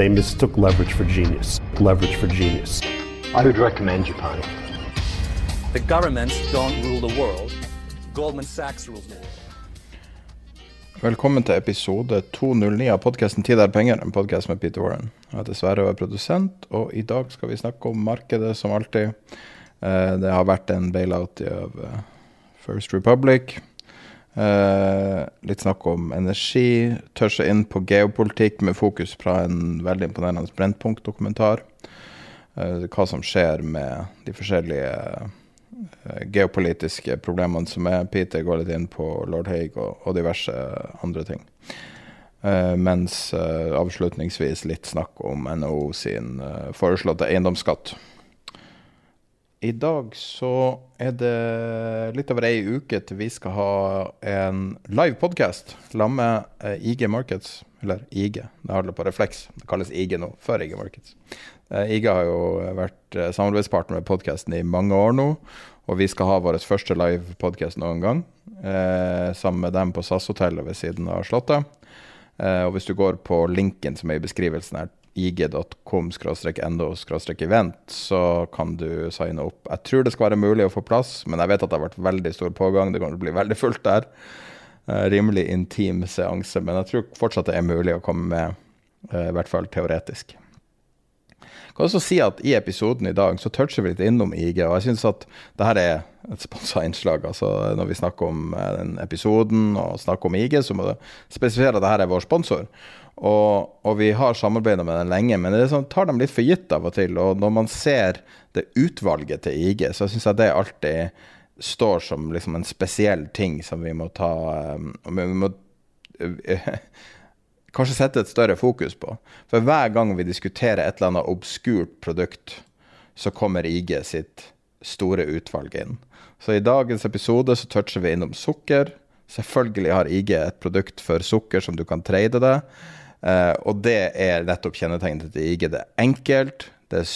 They mistook leverage for genius. Leverage for genius. I would recommend Japan. The governments don't rule the world. Goldman Sachs rules the world. Velkommen til episode 209 av podkasten 'Tid er penger', en podkast med Peter Warren. Jeg heter Sverre og er produsent, og i dag skal vi snakke om markedet som alltid. Eh, Det har vært en bailout av eh, First Republic. Eh, Litt snakk om energi. Tør seg inn på geopolitikk med fokus fra en veldig imponerende Brennpunkt-dokumentar. Eh, Hva som skjer med de forskjellige eh, geopolitiske problemene som er. Peter går litt inn på Lord Haig og, og diverse andre ting. Mens avslutningsvis litt snakk om NHO sin foreslåtte eiendomsskatt. I dag så er det litt over ei uke til vi skal ha en live podcast sammen med eh, IG Markets. Eller IG, det handler på refleks. Det kalles IG nå, før IG Markets. Eh, IG har jo vært eh, samarbeidspartner med podkasten i mange år nå. Og vi skal ha vår første live podcast noen gang. Sammen med dem på SAS-hotellet ved siden av Slottet. Og hvis du går på linken som er i beskrivelsen her, ig.com-no-event, så kan du signe opp. Jeg tror det skal være mulig å få plass, men jeg vet at det har vært veldig stor pågang. Det kommer til å bli veldig fullt der. Eh, rimelig intim seanse, men jeg tror fortsatt det er mulig å komme med, eh, i hvert fall teoretisk. Jeg kan også si at I episoden i dag så toucher vi litt innom IG, og jeg syns at det her er et sponsa innslag. altså Når vi snakker om eh, den episoden og snakker om IG, så må du spesifisere at det her er vår sponsor. Og, og vi har samarbeida med den lenge, men det sånn, tar dem litt for gitt av og til. Og når man ser det utvalget til IG, så syns jeg det alltid står som liksom en spesiell ting som vi må ta um, Vi må kanskje sette et større fokus på. For hver gang vi diskuterer et eller annet obskurt produkt, så kommer IG sitt store utvalg inn. Så i dagens episode så toucher vi innom sukker. Selvfølgelig har IG et produkt for sukker som du kan trade det. Eh, og det er nettopp kjennetegnet til IG. Det er enkelt. Det er,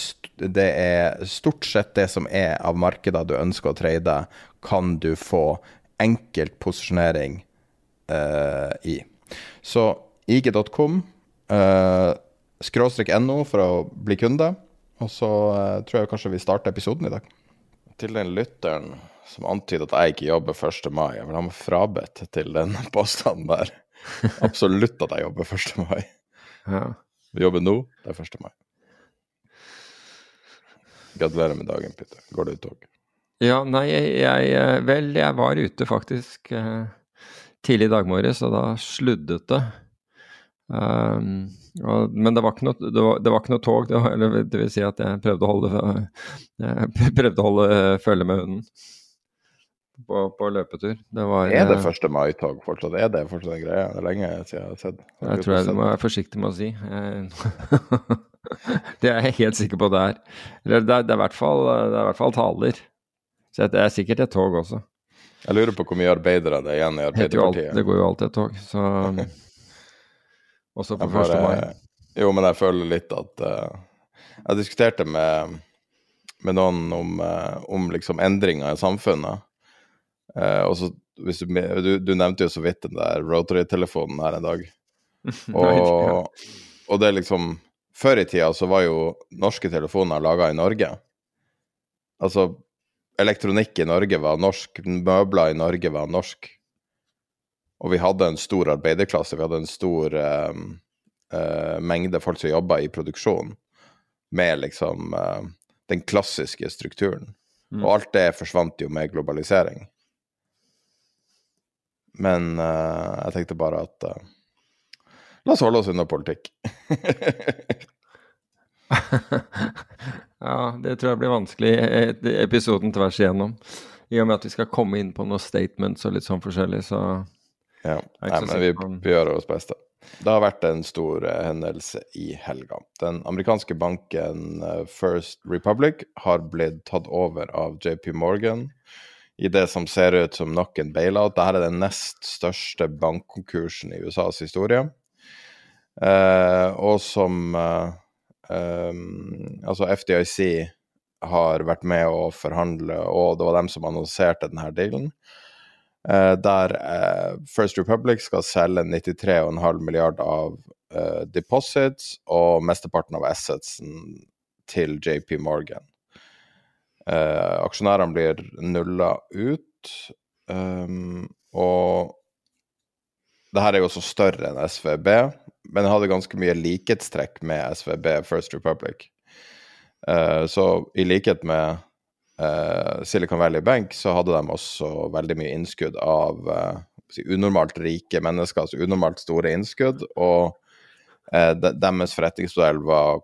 det er stort sett det som er av markeder du ønsker å trade, kan du få enkelt posisjonering uh, i. Så ig.com, uh, skråstrek no for å bli kunde. Og så uh, tror jeg kanskje vi starter episoden i dag. Til den lytteren som antyder at jeg ikke jobber 1. mai, jeg vil ha meg frabedt til den påstanden der. Absolutt at jeg jobber 1. mai. Ja. Vi jobber nå, det er 1. mai. Gratulerer med dagen, Peter. Går det i tog? Ja, nei, jeg, jeg eh, Vel, jeg var ute faktisk eh, tidlig i dag morges, og da sluddet det. Um, og, men det var noe, det var, det var ikke noe tog, det, var, eller, det vil si at jeg prøvde å holde, jeg prøvde å holde eh, følge med hunden på, på løpetur. Det var, Er det eh, 1. mai-tog fortsatt? Er det fortsatt en greie? Det er lenge siden jeg har sett. Jeg tror jeg du må være forsiktig med å si. Det er jeg helt sikker på det er. Det er, det er, i, hvert fall, det er i hvert fall taler. Så det er sikkert et tog også. Jeg lurer på hvor mye arbeidere det er igjen i alt, Arbeiderpartiet. det går jo alltid et tog, så Også på Jeg 1. mai. Jo, men jeg føler litt at uh, Jeg diskuterte med, med noen om, uh, om liksom endringer i samfunnet. Eh, og så du, du, du nevnte jo så vidt den der rotary-telefonen her en dag. Og, og det er liksom Før i tida så var jo norske telefoner laga i Norge. Altså, elektronikk i Norge var norsk, møbler i Norge var norsk. Og vi hadde en stor arbeiderklasse, vi hadde en stor uh, uh, mengde folk som jobba i produksjon, med liksom uh, den klassiske strukturen. Mm. Og alt det forsvant jo med globalisering. Men jeg tenkte bare at La oss holde oss unna politikk. ja, det tror jeg blir vanskelig episoden tvers igjennom. I og med at vi skal komme inn på noen statements og litt sånn forskjellig, så Ja, Nei, men vi, vi gjør vårt beste. Det har vært en stor uh, hendelse i helga. Den amerikanske banken uh, First Republic har blitt tatt over av JP Morgan i det som ser ut som nok en bailout. Dette er den nest største bankkonkursen i USAs historie. Uh, og som um, Altså, FDIC har vært med å forhandle, og det var dem som annonserte denne dealen. Uh, der uh, First Republic skal selge 93,5 milliard av uh, deposits og mesteparten av assetsen til JP Morgan. Aksjonærene blir nulla ut, um, og det her er jo også større enn SVB, men hadde ganske mye likhetstrekk med SVB First Republic. Eh, så i likhet med eh, Silicon Valley Bank, så hadde de også veldig mye innskudd av uh, unormalt rike mennesker, altså unormalt store innskudd. Og de, deres forretningsmodell var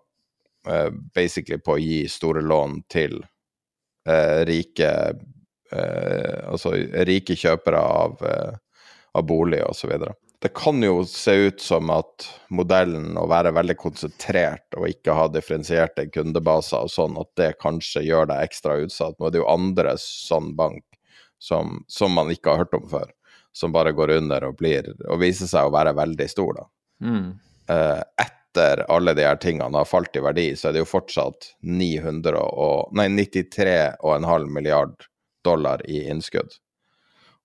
basically på å gi store lån til rike Altså rike kjøpere av, av bolig osv det kan jo se ut som at modellen å være veldig konsentrert og ikke ha differensierte kundebaser og sånn, at det kanskje gjør deg ekstra utsatt. Nå er det jo andre sånn bank som, som man ikke har hørt om før, som bare går under og blir og viser seg å være veldig stor, da. Mm. Uh, etter alle de her tingene har falt i verdi, så er det jo fortsatt 900 og, nei, 93,5 milliard dollar i innskudd.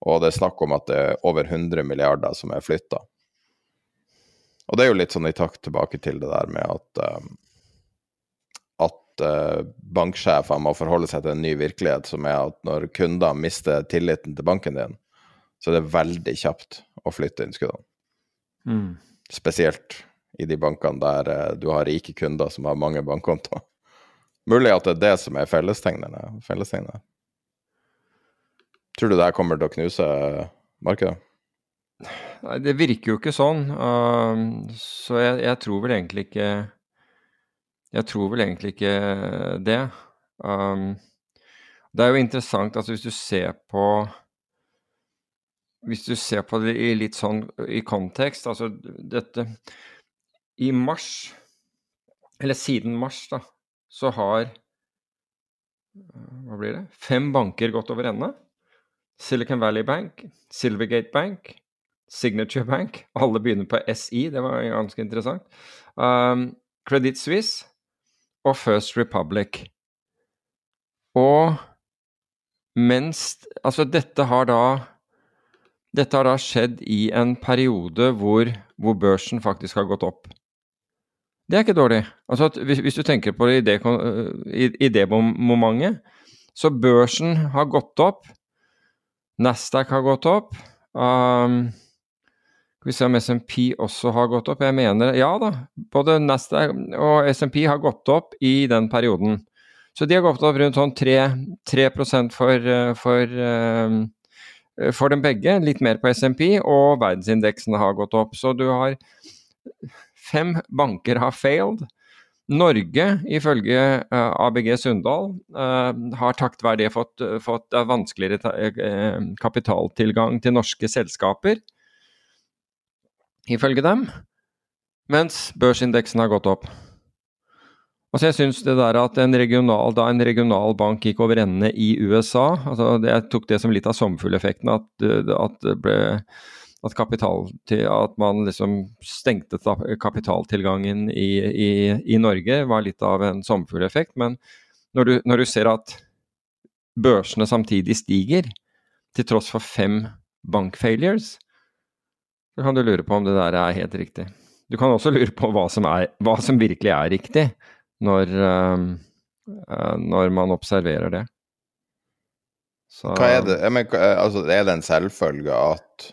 Og det er snakk om at det er over 100 milliarder som er flytta. Og det er jo litt sånn i takt tilbake til det der med at, um, at uh, banksjefer må forholde seg til en ny virkelighet, som er at når kunder mister tilliten til banken din, så er det veldig kjapt å flytte innskuddene. Mm. Spesielt i de bankene der uh, du har rike kunder som har mange bankkontoer. Mulig at det er det som er fellestegnet. Tror du det her kommer til å knuse markedet? Nei, det virker jo ikke sånn. Uh, så jeg, jeg, tror vel egentlig ikke Jeg tror vel egentlig ikke det. Um, det er jo interessant, altså hvis du ser på Hvis du ser på det i litt sånn i kontekst, altså dette I mars, eller siden mars, da, så har Hva blir det? Fem banker gått over ende. Silicon Valley Bank, Silvergate Bank, Signature Bank. Alle begynner på SI, det var ganske interessant. Um, Credit Suisse og First Republic. Og mens Altså, dette har da Dette har da skjedd i en periode hvor, hvor børsen faktisk har gått opp. Det er ikke dårlig. Altså hvis, hvis, du tenker på det i det momentet, så børsen har gått opp Nasdaq har gått opp. Um, skal vi se om SMP også har gått opp. Jeg mener ja da, både Nasdaq og SMP har gått opp i den perioden. Så de har gått opp rundt sånn 3, 3 for, for, um, for dem begge. Litt mer på SMP, og verdensindeksen har gått opp. Så du har Fem banker har failed. Norge, ifølge uh, ABG Sundal, uh, har takket være det fått, fått vanskeligere kapitaltilgang til norske selskaper, ifølge dem, mens børsindeksen har gått opp. Altså jeg synes det der at en regional, Da en regional bank gikk over ende i USA altså Jeg tok det som litt av sommerfugleffekten, at, at det ble at, kapital, at man liksom stengte kapitaltilgangen i, i, i, Norge, var litt av en sommerfugleffekt. Men når du, når du, ser at børsene samtidig stiger, til tross for fem bankfailures, så kan du lure på om det der er helt riktig. Du kan også lure på hva som, er, hva som virkelig er riktig, når, uh, når man observerer det. Så, Hva er det? Mener, altså, er det en selvfølge at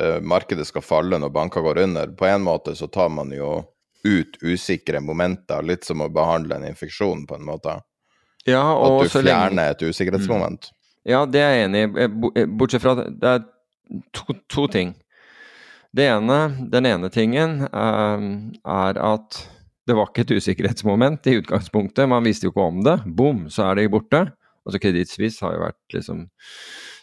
uh, markedet skal falle når banker går under. På en måte så tar man jo ut usikre momenter, litt som å behandle en infeksjon, på en måte. Ja, At du fjerner lenge... et usikkerhetsmoment. Mm. Ja, det er jeg enig i. Bortsett fra det er to, to ting. Det ene, den ene tingen um, er at det var ikke et usikkerhetsmoment i utgangspunktet. Man visste jo ikke om det. Bom, så er det borte. Altså Kredittvis har jo vært liksom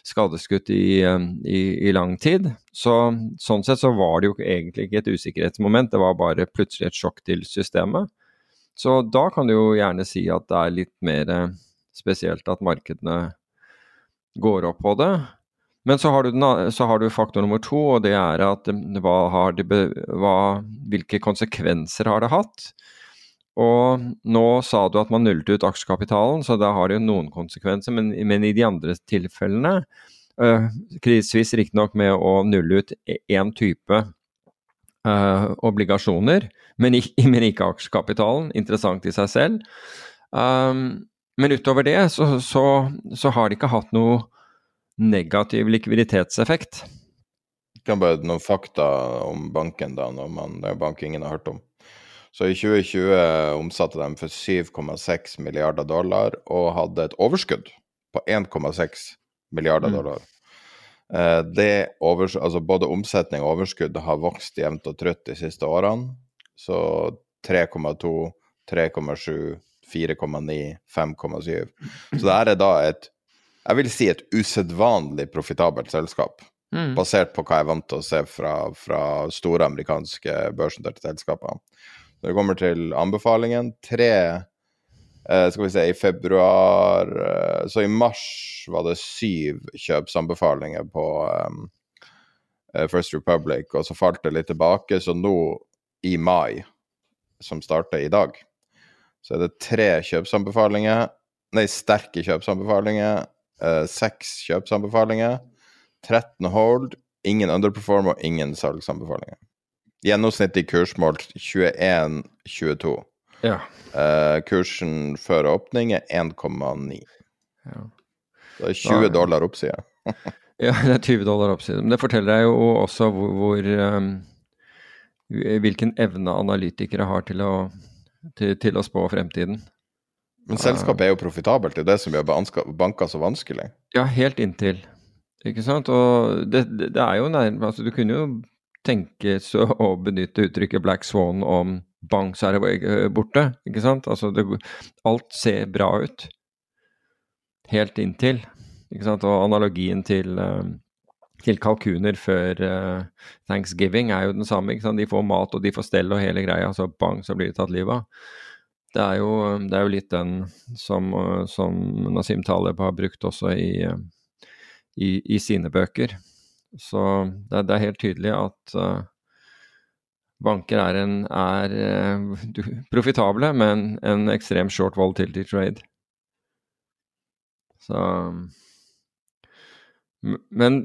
skadeskutt i, i, i, lang tid. Så, sånn sett så var det jo egentlig ikke et usikkerhetsmoment, det var bare plutselig et sjokk til systemet. Så da kan du jo gjerne si at det er litt mer spesielt at markedene går opp på det. Men så har, den, så har, du faktor nummer to, og det er at hva det, hva, hvilke konsekvenser har det hatt? Og nå sa du at man nullet ut aksjekapitalen, så da har det jo noen konsekvenser. Men, men i de andre tilfellene, uh, krisevis Suisse riktignok med å nulle ut én type uh, obligasjoner, men, men, ikke aksjekapitalen. Interessant i seg selv. Um, men utover det så, så, så har det ikke hatt noe negativ likviditetseffekt. Kan bare noen fakta om banken, da, når man, det er ingen har hørt om. Så i 2020 omsatte de for 7,6 milliarder dollar og hadde et overskudd på 1,6 milliarder mm. dollar. Eh, det overs altså både omsetning og overskudd har vokst jevnt og trutt de siste årene. Så 3,2, 3,7, 4,9, 5,7. Så det er da et jeg vil si et usedvanlig profitabelt selskap. Mm. Basert på hva jeg er vant til å se fra, fra store amerikanske børsnoterte selskaper. Når det kommer til anbefalingen, tre eh, skal vi se, i februar eh, Så i mars var det syv kjøpsanbefalinger på um, First Republic, og så falt det litt tilbake. Så nå, i mai, som starter i dag, så er det tre kjøpsanbefalinger, nei, sterke kjøpsanbefalinger seks kjøpsanbefalinger. 13 hold. Ingen underperform og ingen salgsanbefalinger. Gjennomsnittlig kursmål 21-22. Ja. Uh, kursen før åpning er 1,9. Ja. Det er 20 da, dollar oppside. ja, det er 20 dollar oppside. Men det forteller deg jo også hvor, hvor um, hvilken evne analytikere har til å, til, til å spå fremtiden. Men selskapet er jo profitabelt, det er det som gjør banker så vanskelig. Ja, helt inntil. Ikke sant. Og det, det, det er jo nærmest altså, Du kunne jo tenke så å benytte uttrykket black swan om bang, så er det eh, borte, ikke sant. Altså det, alt ser bra ut. Helt inntil. Ikke sant. Og analogien til, eh, til kalkuner før uh, thanksgiving er jo den samme. ikke sant? De får mat og de får stell og hele greia, så bang, så blir de tatt livet av. Det er, jo, det er jo, litt den som, som Nasim Taleb har brukt også i, i, i sine bøker. Så det, det, er helt tydelig at uh, banker er, en, er uh, profitable, men en ekstrem short volatility trade. Så Men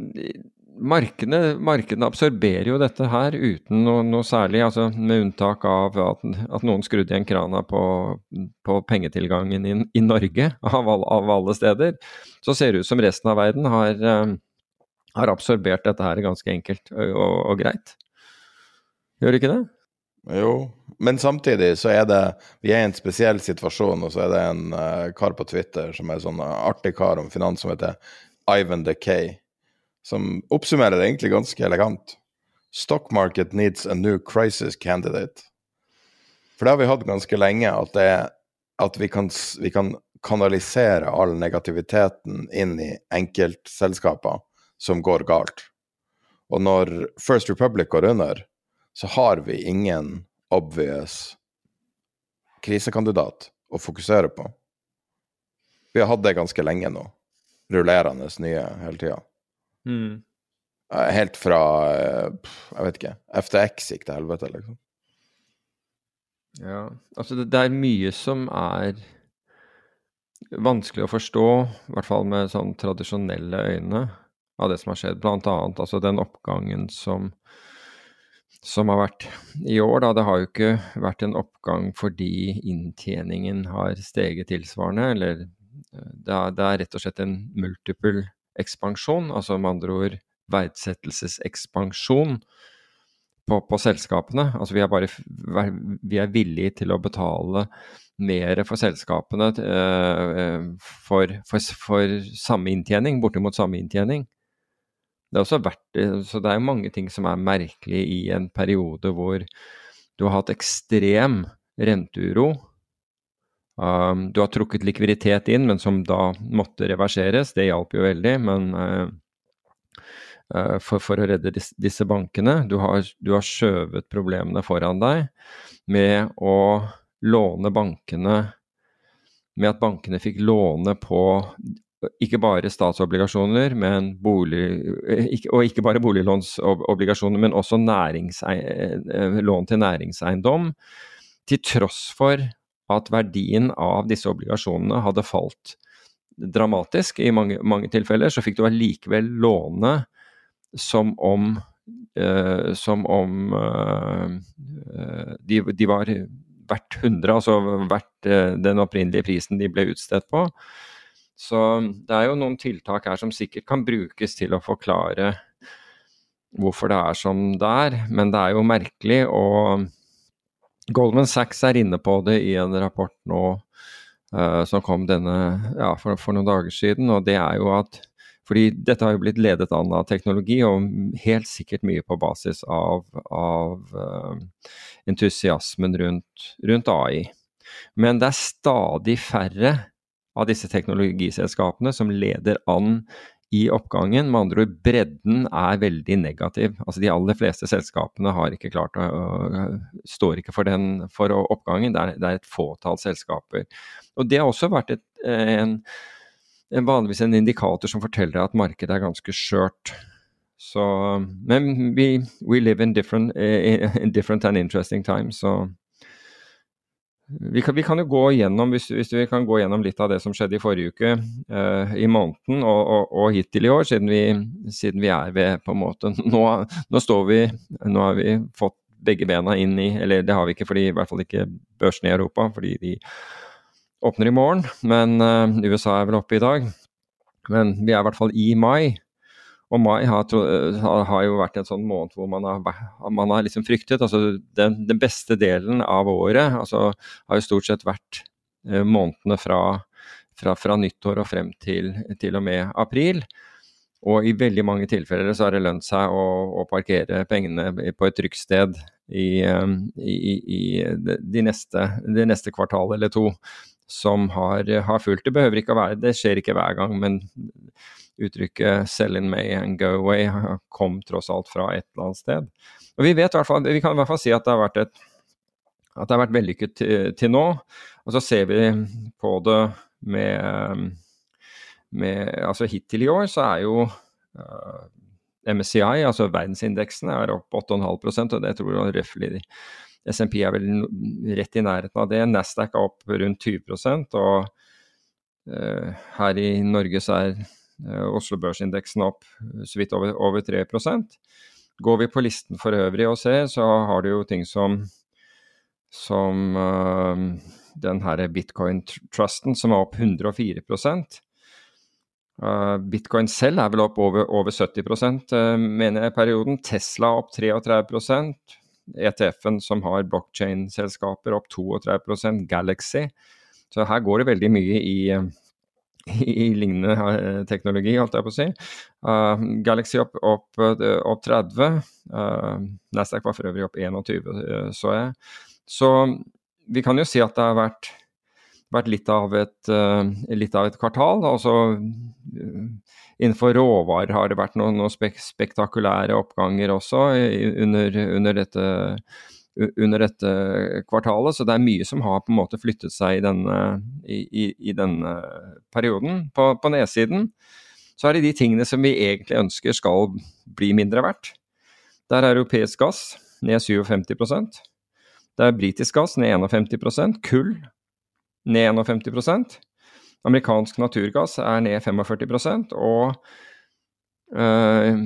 markedene, markedene, absorberer jo dette her uten noe, noe særlig, altså med unntak av at, at noen skrudde igjen krana på, på pengetilgangen i, i Norge, av, av, alle steder. Så ser det ut som resten av verden har, uh, har absorbert dette her ganske enkelt og, og, greit. Gjør det ikke det? Jo, men samtidig så er det Vi er i en spesiell situasjon, og så er det en uh, kar på Twitter som er sånn artig kar om finans som heter Ivan Decay som oppsummerer det egentlig ganske elegant. Stock market needs a new crisis candidate. For det har vi hatt ganske lenge, at, det, at vi, kan, vi, kan, kanalisere all negativiteten inn i enkeltselskaper som går galt. Og når First Republic går under, så har vi ingen obvious krisekandidat å fokusere på. Vi har hatt det ganske lenge nå. Rullerende nye hele tida. Mm. Helt fra eh, Jeg vet ikke. FTX gikk til helvete, liksom. Ja, altså det, det, er mye som er vanskelig å forstå, i hvert fall med sånn tradisjonelle øyne, av det som har skjedd. Blant annet altså den oppgangen som, som har vært i år, da. Det har jo ikke vært en oppgang fordi inntjeningen har steget tilsvarende, eller eh, det er, det er rett og slett en multiple ekspansjon. Altså med andre ord verdsettelsesekspansjon på, på, selskapene. Altså vi er, bare, vi er villige til å betale mer for selskapene uh, for, for, for, samme inntjening, bortimot samme inntjening. Det er også verdt Så det er jo mange ting som er merkelig i en periode hvor du har hatt ekstrem renteuro. Um, du har trukket likviditet inn, men som da måtte reverseres. Det hjalp jo veldig, men uh, for, for, å redde dis, disse bankene Du har, du har skjøvet problemene foran deg med å låne bankene Med at bankene fikk låne på ikke bare statsobligasjoner, bolig, ikke, og ikke bare boliglånsobligasjoner, men også eh, lån til næringseiendom, til tross for at verdien av disse obligasjonene hadde falt dramatisk i mange, mange tilfeller, så fikk du allikevel låne som om, uh, som om uh, de, de, var verdt 100, altså verdt uh, den opprinnelige prisen de ble utstedt på. Så det er jo noen tiltak her som sikkert kan brukes til å forklare hvorfor det er som det er, men det er jo merkelig. Og Goldman Sachs er inne på det i en rapport nå uh, som kom denne, ja, for, for, noen dager siden, og det er jo at fordi dette har jo blitt ledet an av teknologi, og helt sikkert mye på basis av, av uh, entusiasmen rundt, rundt AI. Men det er stadig færre av disse teknologiselskapene som leder an i oppgangen. Med andre ord, bredden er veldig negativ. Altså De aller fleste selskapene har ikke klart å, står ikke for, den, for oppgangen. Det er, det er, et fåtall selskaper. Og Det har også vært et, en, en, vanligvis en indikator som forteller at markedet er ganske skjørt. Så, men vi we live in different, in different and interesting times. så vi kan, vi kan, jo gå gjennom, hvis, hvis, vi kan gå gjennom litt av det som skjedde i forrige uke, uh, i måneden og, og, og, hittil i år, siden vi, siden vi, er ved på en måte Nå, nå står vi Nå har vi fått begge bena inn i Eller det har vi ikke, fordi i hvert fall ikke børsene i Europa, fordi de åpner i morgen. Men uh, USA er vel oppe i dag. Men vi er i hvert fall i mai. Og mai har, har, jo vært en sånn måned hvor man har, man har liksom fryktet altså den, den, beste delen av året altså, har jo stort sett vært eh, månedene fra, fra, fra, nyttår og frem til, til, og med april. Og i veldig mange tilfeller så har det lønt seg å, å parkere pengene på et trygt sted i, eh, i, i de neste, de, neste kvartal eller to som har, har fulgt. Det behøver ikke å være, det skjer ikke hver gang, men uttrykket 'sell in May and go away' kom tross alt fra et eller annet sted. Og Vi vet hvert fall, vi kan i hvert fall si at det har vært, et, det har vært vellykket til, til, nå. Og så ser vi på det med, med altså Hittil i år så er jo uh, eh, MSCI, altså verdensindeksen, er opp 8,5% og det tror jeg røftlig SMP er vel rett i nærheten av det. Nasdaq er opp rundt 20 og uh, her i Norge så er Oslo børsindeksen opp så vidt over, over 3 Går vi på listen for øvrig og ser, så har du jo ting som, som uh, den her bitcoin-trusten som er opp 104 uh, Bitcoin selv er vel opp over, over 70 uh, mener jeg perioden. Tesla opp 33 ETF-en som har blockchain-selskaper opp 32% Galaxy. Så her går det veldig mye i i lignende eh, teknologi, holdt jeg på å si. Uh, Galaxy opp, opp, eh, opp 30. Uh, Nasdaq var for øvrig opp 21, så jeg. Så vi kan jo si at det har vært, vært litt, av et, uh, litt, av et, kvartal. Altså, innenfor råvarer har det vært noen, noen spek spektakulære oppganger også under, under dette under dette kvartalet. Så det er mye som har på en måte flyttet seg i denne, i, i, i denne perioden. På, på nedsiden så er det de tingene som vi egentlig ønsker skal bli mindre verdt. Der er europeisk gass ned 57% Det er britisk gass ned 51% Kull ned 51% Amerikansk naturgass er ned 45% og øh,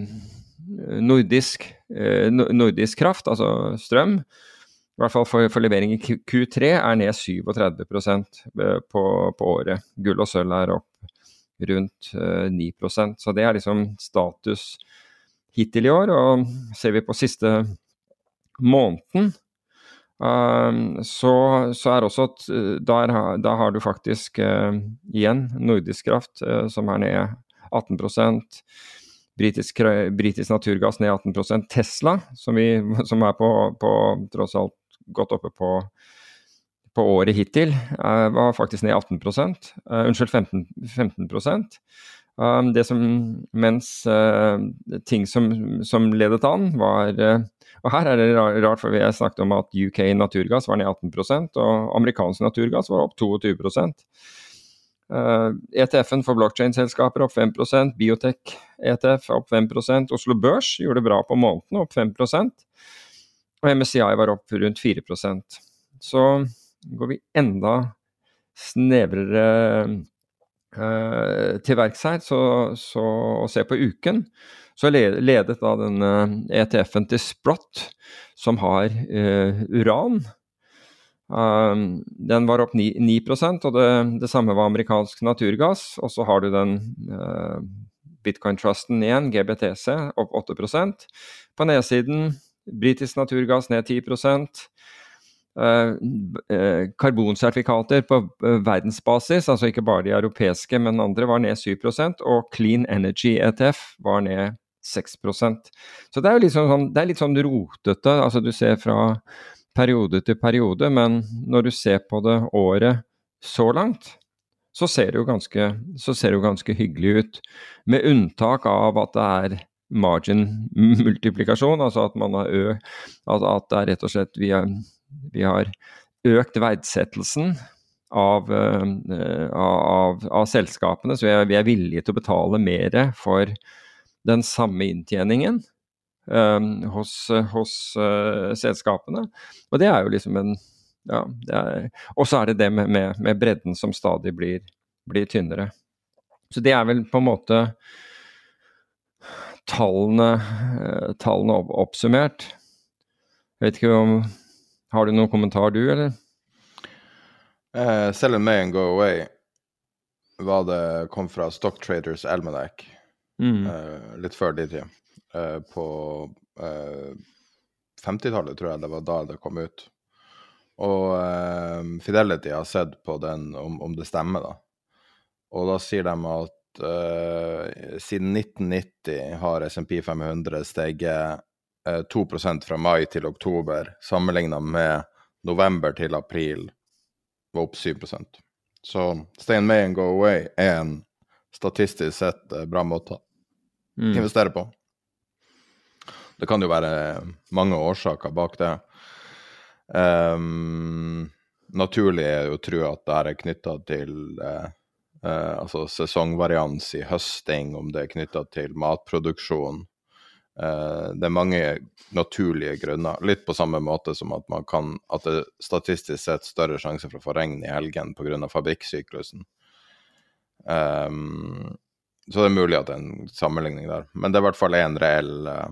nordisk, eh, nordisk kraft, altså strøm, i hvert fall for, for levering i Q3, er ned 37 eh, på, på året. Gull og sølv er opp rundt 9 eh, Så det er liksom status hittil i år. Og ser vi på siste måneden, uh, så, så, er også at der har du faktisk uh, igjen Nordisk Kraft, uh, som er ned 18 Britisk, britisk naturgass ned 18% Tesla, som, vi, som er på, på, tross alt godt oppe på, på året hittil, var faktisk ned 18 uh, Unnskyld, 15, 15 Um, det som, mens uh, ting som, som, ledet an, var uh, Og her er det rart, for vi har snakket om at UK naturgass var ned 18% og amerikansk naturgass var opp 22 uh, ETF-en for blockchain-selskaper opp 5% Biotech-ETF opp 5% Oslo Børs gjorde det bra på måneden, opp 5% og MSCI var opp rundt 4% Så går vi enda snevrere uh, til verks her, så, så, å se på uken, så ledet da denne ETF-en til Sprott, som har uh, uran. Um, den var opp 9, 9 og det, det, samme var amerikansk naturgass. Og så har du den uh, bitcoin-trusten igjen, GBTC, opp 8% På nedsiden britisk naturgass ned 10 Uh, uh, karbonsertifikater på uh, verdensbasis, altså ikke bare de europeiske, men andre, var ned 7% og Clean Energy ETF var ned 6% Så det er jo litt sånn, det er litt sånn rotete. altså Du ser fra periode til periode, men når du ser på det året så langt, så ser det jo ganske, det jo ganske hyggelig ut. Med unntak av at det er margin-multiplikasjon, altså at man har ø, at, at det er rett og slett vi er vi har økt verdsettelsen av, av, av selskapene, så vi er, vi er, villige til å betale mer for den samme inntjeningen hos, hos uh, selskapene. Og det er jo liksom en ja, Og så er det det med, med, med bredden som stadig blir, blir, tynnere. Så det er vel på en måte tallene, tallene oppsummert. Jeg vet ikke om har du noen kommentar, du, eller? Uh, Sell and May and Go Away var det kom fra Stock Traders Almanac mm. uh, litt før de tid. Uh, på uh, 50-tallet, tror jeg det var da det kom ut. Og Fidelity har sett på den, om, om, det stemmer, da. Og da sier de at siden 1990 har SMP 500 steget 2 eh, fra mai til oktober, sammenligna med november til april, var opp 7% Så stay in May and go away er en statistisk sett uh, bra måte å mm. investere på. Det kan jo være mange årsaker bak det. Um, naturlig er jo å tro at det er knytta til uh, uh, altså sesongvarians i høsting, om det er knytta til matproduksjon, Uh, det er mange naturlige grunner. Litt på samme måte som at man kan at det statistisk sett større sjanse for å få regn i helgen pga. fabrikksyklusen. Um, så det er mulig at det er en sammenligning der. Men det er i hvert fall en reell uh,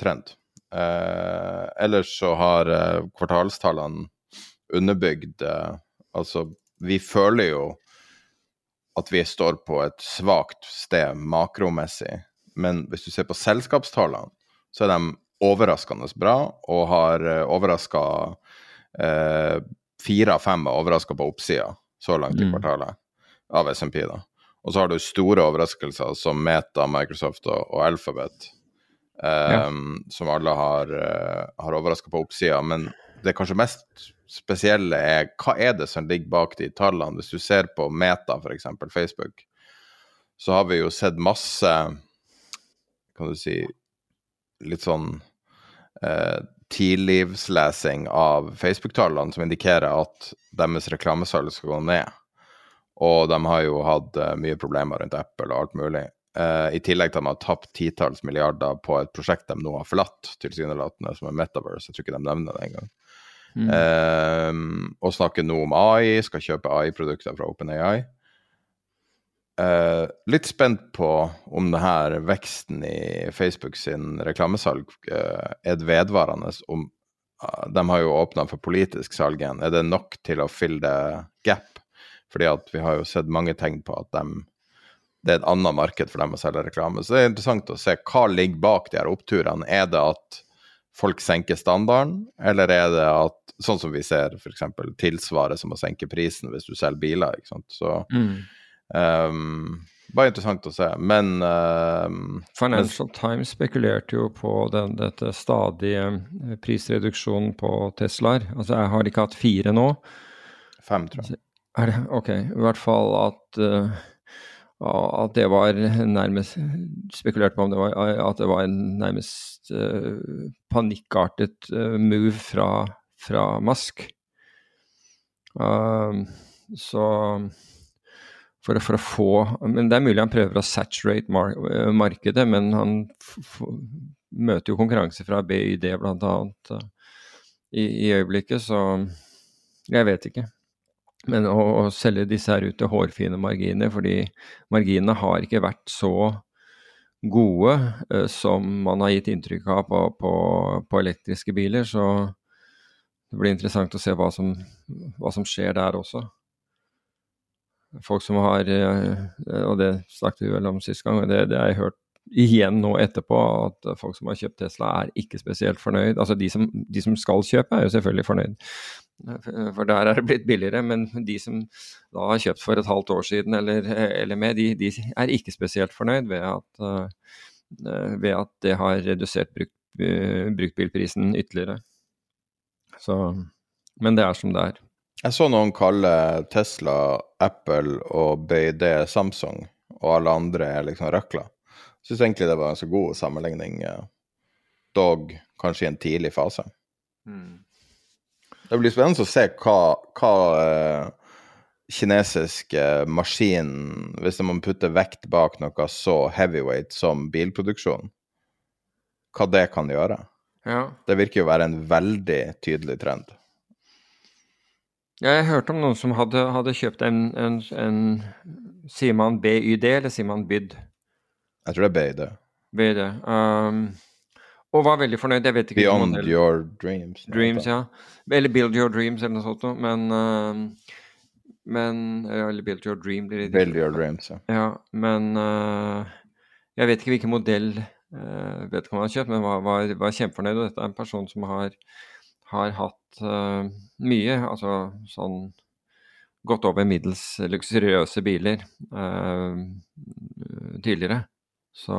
trend. Eh, ellers så har kvartalstallene underbygd Altså, vi føler jo at vi står på et svakt sted makromessig men hvis du ser på selskapstallene, så er de overraskende bra og har eh, overraska eh, Fire av fem er overraska på oppsida så langt i mm. kvartalet av SMP. da. Og så har du store overraskelser som Meta, Microsoft og, og Alphabet, ja. som alle har, uh, har overraska på oppsida. Men det kanskje mest spesielle er hva er det som ligger bak de tallene? Hvis du ser på Meta, f.eks., Facebook, så har vi jo sett masse kan du si, litt sånn eh, tidlivslesing av Facebook-tallene som indikerer at deres reklamesalg skal gå ned. Og de har jo hatt uh, mye problemer rundt Apple og alt mulig. Uh, I tillegg til at de har tapt titalls milliarder på et prosjekt de nå har forlatt, tilsynelatende, som er Metaverse. Jeg tror ikke de nevner det engang. Mm. Uh, og snakker nå om AI, skal kjøpe AI-produkter fra OpenAI. Uh, litt spent på om det her veksten i Facebook sin reklamesalg uh, er vedvarende. Om, uh, de har jo åpna for politisk salg igjen. Er det nok til å fylle det gap? Fordi at vi har jo sett mange tegn på at de det er et annet marked for dem å selge reklame. Så det er interessant å se hva ligger bak de her oppturene. Er det at folk senker standarden, eller er det at, sånn som vi ser f.eks. tilsvaret som å senke prisen hvis du selger biler, ikke sant. Så mm. um, bare interessant å se. Men uh, Financial men, Times spekulerte jo på den, dette stadige eh, prisreduksjonen på Teslaer. Altså jeg har ikke hatt fire nå. Fem, tror jeg. Er det? Ok. I hvert fall at uh, at det var nærmest Spekulerte på om det var, at det var en nærmest uh, panikkartet uh, move fra, fra Musk. Uh, så for, for, å få Men det er mulig han prøver å saturate mar markedet, men han møter jo konkurranse fra BYD bl.a. Uh, i, i øyeblikket, så jeg vet ikke. Men å, å, selge disse her ut til hårfine marginer, fordi marginene har ikke vært så gode eh, som man har gitt inntrykk av på, på, på, elektriske biler, så det blir interessant å se hva som, hva som skjer der også. Folk som har eh, Og det snakket vi vel om sist gang, og det, det har jeg hørt igjen nå etterpå at folk som har kjøpt Tesla, er ikke spesielt fornøyd. Altså de som, de som skal kjøpe, er jo selvfølgelig fornøyd. For der er det blitt billigere, men de som da har kjøpt for et halvt år siden eller, eller mer, de, de, er ikke spesielt fornøyd ved at, uh, ved at det har redusert bruk, uh, bruktbilprisen ytterligere. Så, men det er som det er. Jeg så noen kalle Tesla, Apple og BD, Samsung, og alle andre er liksom røkla. Syns egentlig det var en så god sammenligning, eh, dog kanskje i en tidlig fase. Mm. Det blir spennende å se hva, hva uh, kinesisk uh, maskin Hvis man putter vekt bak noe så heavyweight som bilproduksjon, hva det kan gjøre. Ja. Det virker jo å være en veldig tydelig trend. Jeg hørte om noen som hadde, hadde kjøpt en, en, en, Sier man BYD, eller sier man BYD? Jeg tror det er BYD. BYD. Um, og var veldig fornøyd. Jeg vet ikke Beyond Your Dreams. Dreams, ja. Eller Build Your Dreams eller noe sånt noe. Men, uh, men Eller Build Your Dream blir det. Build Your Dreams, ja. ja men uh, jeg vet ikke hvilken modell uh, han har kjøpt, men var, var, var, kjempefornøyd. Og dette er en person som har, har hatt uh, mye, altså sånn gått over middels luksuriøse biler tidligere. Så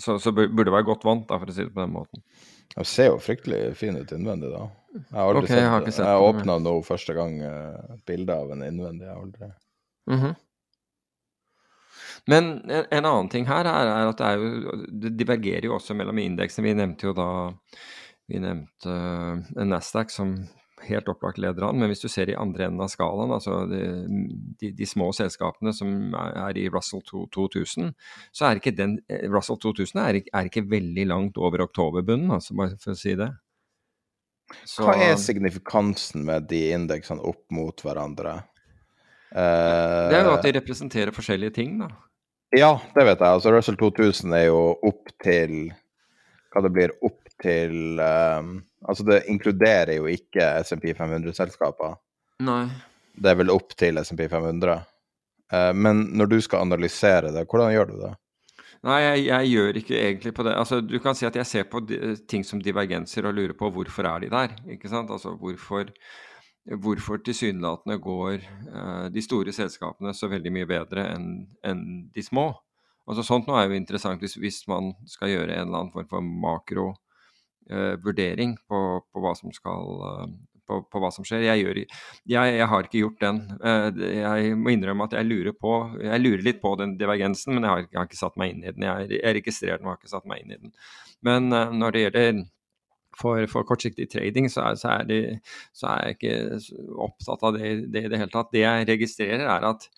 så, så burde være godt vant, da, for å si det på den måten. Det ser jo fryktelig fin ut innvendig, da. Jeg har aldri okay, sett, jeg har sett Jeg åpna nå første gang uh, bilde av en innvendig. Jeg har aldri mm -hmm. Men en, en, annen ting her er, er, at det, er jo, det divergerer jo også mellom indeksene. Vi nevnte jo da vi nevnte uh, Nasdaq som helt opplagt leder an. Men hvis du ser i andre enden av skalaen, altså de, de, de små selskapene som er i Russell 2000, så er ikke den eh, Russell 2000 er, er ikke veldig langt over oktoberbunnen, altså bare for å si det. Så, Hva er signifikansen med de indeksene opp mot hverandre? Uh, det er jo at de representerer forskjellige ting, da. Ja, det vet jeg. Altså Russell 2000 er jo opp til Hva det blir opp til um, Altså, det inkluderer jo ikke SMP 500-selskaper. Nei. Det er vel opp til SMP 500. Uh, men når du skal analysere det, hvordan gjør du det? Nei, jeg, jeg, gjør ikke egentlig på det. Altså, du kan si at jeg ser på ting som divergenser og lurer på hvorfor er de der. ikke sant? Altså, hvorfor, hvorfor tilsynelatende går uh, de store selskapene så veldig mye bedre enn en de små. Altså, sånt nå er jo interessant hvis, hvis man skal gjøre en eller annen form for makro vurdering på, på, hva som skal uh, på, på, hva som skjer. Jeg, gjør, jeg, jeg, har ikke gjort den. Uh, jeg må innrømme at jeg lurer på Jeg lurer litt på den divergensen, men jeg har, jeg har ikke satt meg inn i den. Jeg, jeg registrerer den, og har ikke satt meg inn i den. Men når det gjelder for, for, kortsiktig trading, så er, så, er det, så er, jeg ikke opptatt av det, det, i det hele tatt. Det jeg registrerer, er at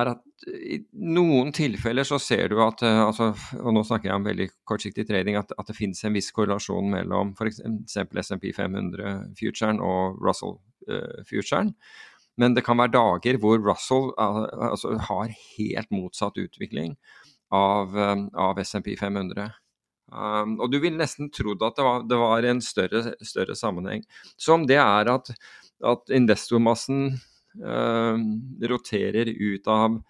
er at i noen tilfeller så ser du at eh, altså, Og nå snakker jeg om veldig kortsiktig trading, at, at det finnes en viss korrelasjon mellom f.eks. SMP 500-futuren og Russell-futuren. Uh, Men det kan være dager hvor Russell altså, har helt motsatt utvikling av, av SMP 500. Um, og du ville nesten trodd at det var, det var en større, større, sammenheng. Som det er at, at investormassen roterer ut av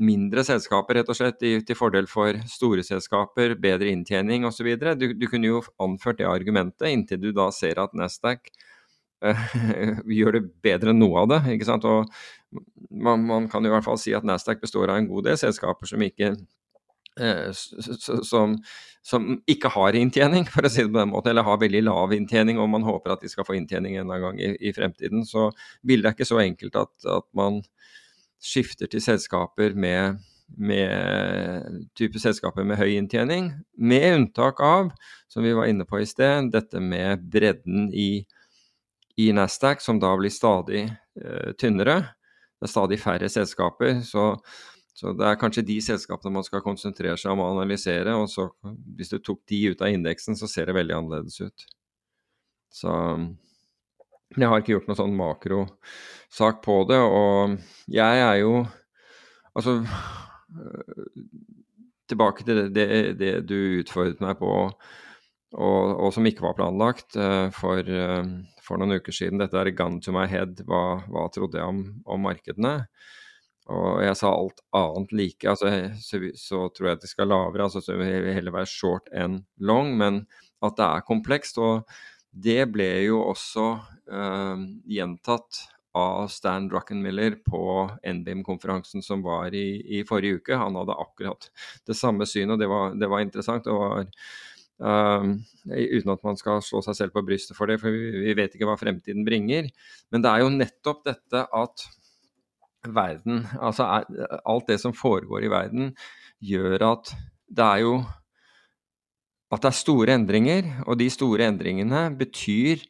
mindre selskaper, rett og slett, til fordel for store selskaper, bedre inntjening osv. Du, du kunne jo anført det argumentet inntil du da ser at Nasdaq uh, gjør det bedre enn noe av det. ikke sant? Og man, man, kan i hvert fall si at Nasdaq består av en god del selskaper som ikke uh, som, som, ikke har inntjening, for å si det på den måten, eller har veldig lav inntjening, og man håper at de skal få inntjening en gang i, i fremtiden. Så bildet er ikke så enkelt at, at man skifter til selskaper med, med type selskaper med høy inntjening, med unntak av, som vi var inne på i sted, dette med bredden i, i Nasdaq, som da blir stadig uh, tynnere. Det er stadig færre selskaper. Så, så, det er kanskje de selskapene man skal konsentrere seg om å analysere. Og så hvis du tok de ut av indeksen, så ser det veldig annerledes ut. Så jeg har ikke gjort noen sånn makrosak på det. Og jeg er jo Altså Tilbake til det, det, det du utfordret meg på, og, og, som ikke var planlagt uh, for, uh, for, noen uker siden. Dette er gun to my head. Hva, hva trodde jeg om, om, markedene? Og jeg sa alt annet like. Altså, så, så, tror jeg at det skal lavere. altså Så vil jeg heller være short enn long. Men at det er komplekst. og det ble jo også uh, gjentatt av Stan Druckenmiller på NBIM-konferansen som var i, i, forrige uke. Han hadde akkurat det samme synet, og det var, det var interessant. Det var, uh, uten at man skal slå seg selv på brystet for det, for vi, vi, vet ikke hva fremtiden bringer. Men det er jo nettopp dette at verden, altså er, alt det som foregår i verden, gjør at det er jo at det er store endringer, og de store endringene betyr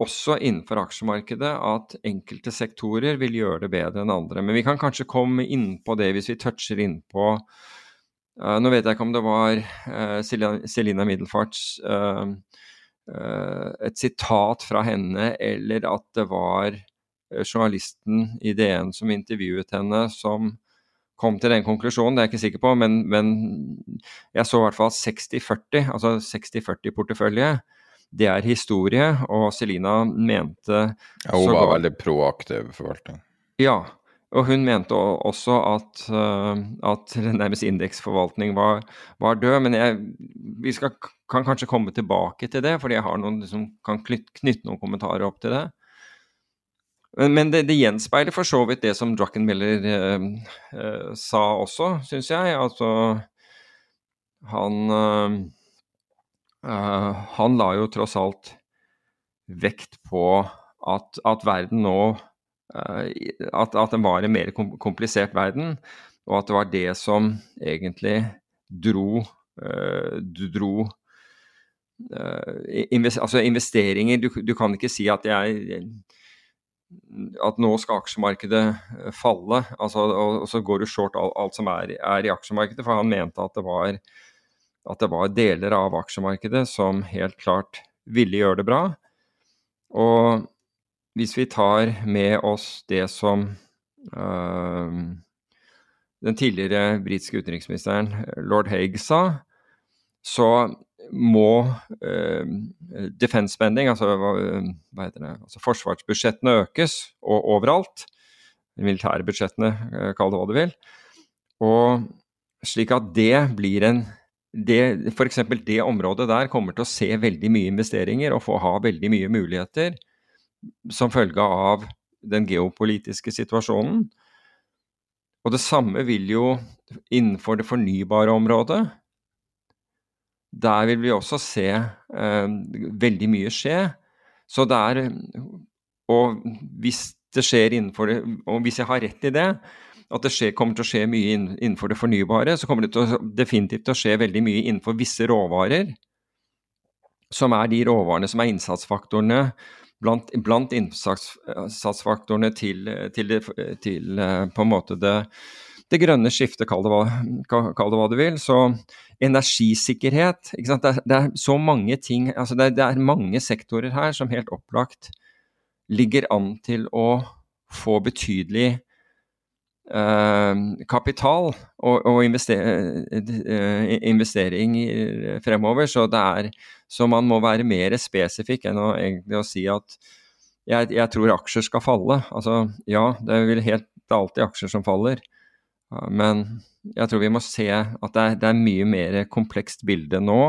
også innenfor aksjemarkedet at enkelte sektorer vil gjøre det bedre enn andre. Men vi kan kanskje komme inn på det hvis vi toucher innpå uh, Nå vet jeg ikke om det var uh, Selina Middelfarts uh, et sitat fra henne, eller at det var journalisten i DN som intervjuet henne, som kom til den konklusjonen, det er jeg ikke sikker på, men, men jeg så i hvert fall 60-40, altså 60-40-portefølje. Det er historie, og Selina mente ja, Hun var veldig proaktiv forvalter. Ja, og hun mente også at, uh, at nærmest indeksforvaltning var, var, død. Men jeg, vi skal, kan kanskje komme tilbake til det, fordi jeg har noen, liksom, kan knytte noen kommentarer opp til det. Men det, det, gjenspeiler for så vidt det som Druckenmiller eh, eh, sa også, syns jeg. Altså han eh, eh, Han la jo tross alt vekt på at, at verden nå eh, at, at den var en mer komplisert verden, og at det var det som egentlig dro, eh, dro altså investeringer du, du, kan ikke si at jeg at nå skal aksjemarkedet eh, falle, altså, og, så går du short alt, alt som er, er, i aksjemarkedet. For han mente at det, var, at det var deler av aksjemarkedet som helt klart ville gjøre det bra. Og hvis vi tar med oss det som øh, den tidligere britiske utenriksministeren lord Haig sa, så må eh, defense spending, altså, uh, hva heter det, altså forsvarsbudsjettene økes og, overalt. De militære budsjettene, uh, kall det hva du vil. Og slik at det blir en det, F.eks. det området der kommer til å se veldig mye investeringer og få ha veldig mye muligheter som følge av den geopolitiske situasjonen. Og det samme vil jo innenfor det fornybare området der vil vi også se eh, veldig mye skje. Så det er Og hvis det skjer innenfor det Og hvis jeg har rett i det, at det skjer, kommer til å skje mye innenfor det fornybare, så kommer det til å, definitivt til å skje veldig mye innenfor visse råvarer. Som er de råvarene som er innsatsfaktorene blant, blant innsatsfaktorene til, til, til, eh, på en måte det, det grønne skiftet, kall det, hva, kall det hva du vil. Så energisikkerhet. Det er, det, er, så mange ting altså det, det, er mange sektorer her som helt opplagt ligger an til å få betydelig eh, kapital og, og invester, investeringer fremover. Så, er, så, man må være mer spesifikk enn å, egentlig å si at jeg, jeg, tror aksjer skal falle. Altså ja, det er, helt, det er alltid aksjer som faller. Men jeg tror vi må se at det er, det er mye mer komplekst bilde nå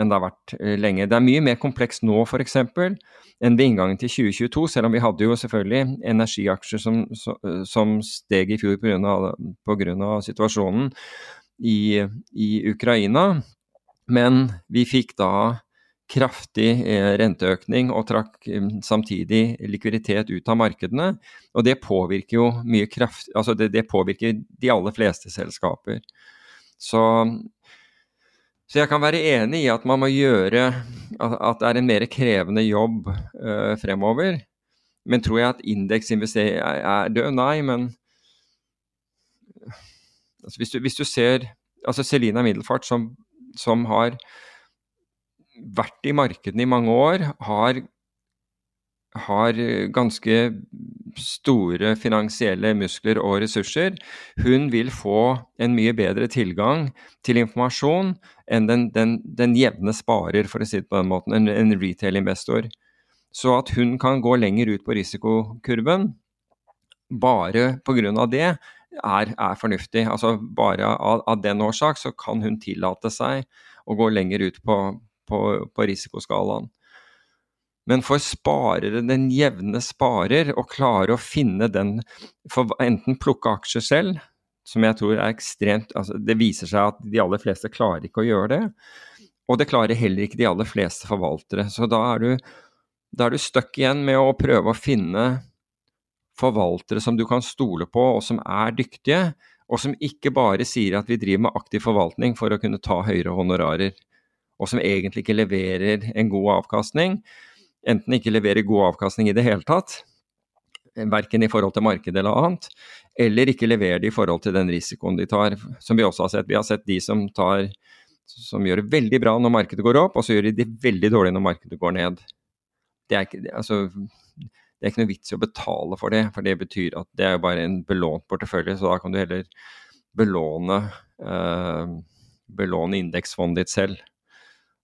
enn det har vært eh, lenge. Det er mye mer komplekst nå f.eks. enn ved inngangen til 2022, selv om vi hadde jo selvfølgelig energiaksjer som, som steg i fjor pga. situasjonen i, i Ukraina. Men vi fikk da kraftig eh, renteøkning og trakk eh, samtidig likviditet ut av markedene. Og det påvirker jo mye kraft Altså det, det påvirker de aller fleste selskaper. Så, så, jeg kan være enig i at man må gjøre At, det er en mer krevende jobb uh, fremover. Men tror jeg at indeksinvestering er, er død? Nei, men altså hvis, du, hvis, du, ser altså Selina Middelfart, som, som har vært i markedene i mange år, har, har ganske store finansielle muskler og ressurser. Hun vil få en mye bedre tilgang til informasjon enn den, den, den jevne sparer, for å si det på den måten, en, en retail-investor. Så at hun kan gå lenger ut på risikokurven bare pga. det, er, er, fornuftig. Altså Bare av, av den årsak så kan hun tillate seg å gå lenger ut på, på, på risikoskalaen. Men for sparere, den jevne sparer, å klare å finne den for Enten plukke aksjer selv, som jeg tror er ekstremt altså Det viser seg at de aller fleste klarer ikke å gjøre det. Og det klarer heller ikke de aller fleste forvaltere. Så da er du, da du stuck igjen med å prøve å finne forvaltere som du kan stole på, og som er dyktige, og som ikke bare sier at vi driver med aktiv forvaltning for å kunne ta høyere honorarer og som egentlig ikke leverer en god avkastning. Enten ikke leverer god avkastning i det hele tatt, verken i forhold til markedet eller annet, eller ikke leverer det i forhold til den risikoen de tar, som vi også har sett. Vi har sett de som, tar, som gjør det veldig bra når markedet går opp, og så gjør de det veldig dårlig når markedet går ned. Det er ikke, altså, det er ikke noe vits i å betale for det, for det betyr at det er bare en belånt portefølje, så da kan du heller belåne, eh, belåne indeksfondet ditt selv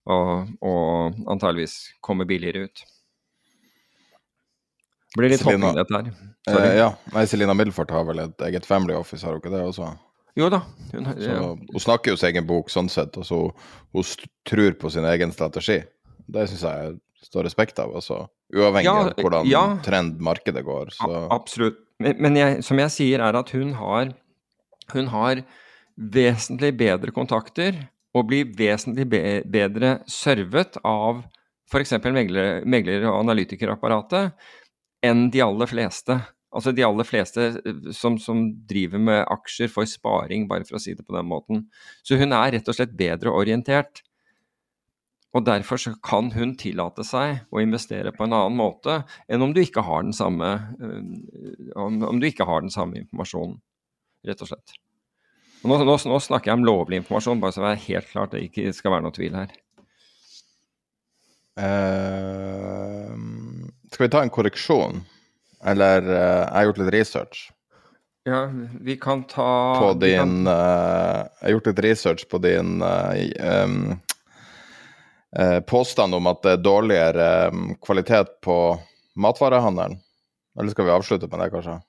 og, og antageligvis komme billigere ut. Det blir litt hopping, dette her. Eh, ja. Nei, Selina Middelfart har vel et eget family office, har hun ikke det også? Jo da. Hun, ja. hun snakker jo sin egen bok sånn sett, og så hun tror på sin egen strategi. Det syns jeg står respekt av, altså. Uavhengig ja, av hvordan ja. trend markedet går. Så. absolutt. Men, men jeg, som jeg sier, er at hun har, hun har vesentlig bedre kontakter og blir vesentlig bedre servet av f.eks. Megler, megler- og analytikerapparatet enn de aller fleste. Altså de aller fleste eh, som, som, driver med aksjer for sparing, bare for å si det på den måten. Så hun er rett og slett bedre orientert. Og derfor kan hun tillate seg å investere på en annen måte enn om du ikke har den samme, eh, om, om du ikke har den samme informasjonen, rett og slett. Nå, nå, nå, snakker jeg om lovlig informasjon, bare så det er helt klart det ikke skal være noe tvil her. Uh, skal vi ta en korreksjon? Eller uh, Jeg har gjort litt research. Ja, vi kan ta På din kan... uh, Jeg har gjort litt research på din um, påstand om at det er dårligere um, kvalitet på matvarehandelen. Eller skal vi avslutte med det, kanskje?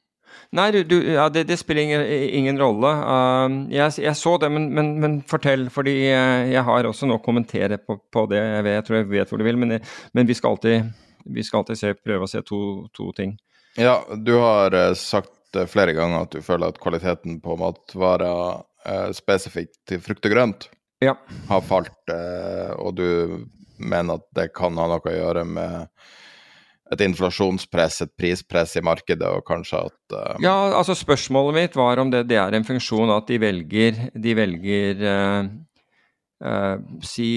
Nei, du, du, ja, det, det, spiller ingen, ingen rolle. Uh, jeg, jeg, så det, men, men, men, fortell. Fordi jeg har også nå kommentere på, på det. Jeg, vet, jeg, tror jeg vet hvor du vil, men, men vi, skal alltid, vi skal alltid se, prøve å se to, to, ting. Ja, du har uh, sagt flere ganger at du føler at kvaliteten på matvarer uh, spesifikt til frukt og grønt ja. har falt, uh, og du mener at det kan ha noe å gjøre med et inflasjonspress, et prispress i markedet, og kanskje at uh... Ja, altså spørsmålet mitt var om det, det, er en funksjon at de velger, de velger uh, uh, si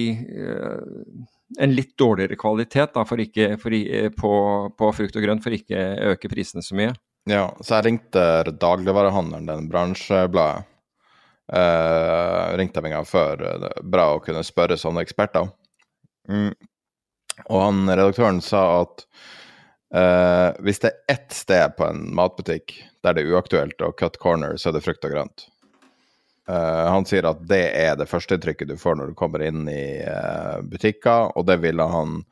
en litt dårligere kvalitet da, for ikke, for, på, på, frukt og grønt for ikke å øke prisene så mye. Ja, så jeg ringte dagligvarehandelen, den bransjebladet. Ringte dem en gang før. Bra å kunne spørre sånne eksperter. Mm. Og han redaktøren sa at Uh, hvis det er ett sted på en matbutikk der det er uaktuelt å cut corner, så er det frukt og grønt. Uh, han sier at det er det førsteinntrykket du får når du kommer inn i uh, butikker, og det ville han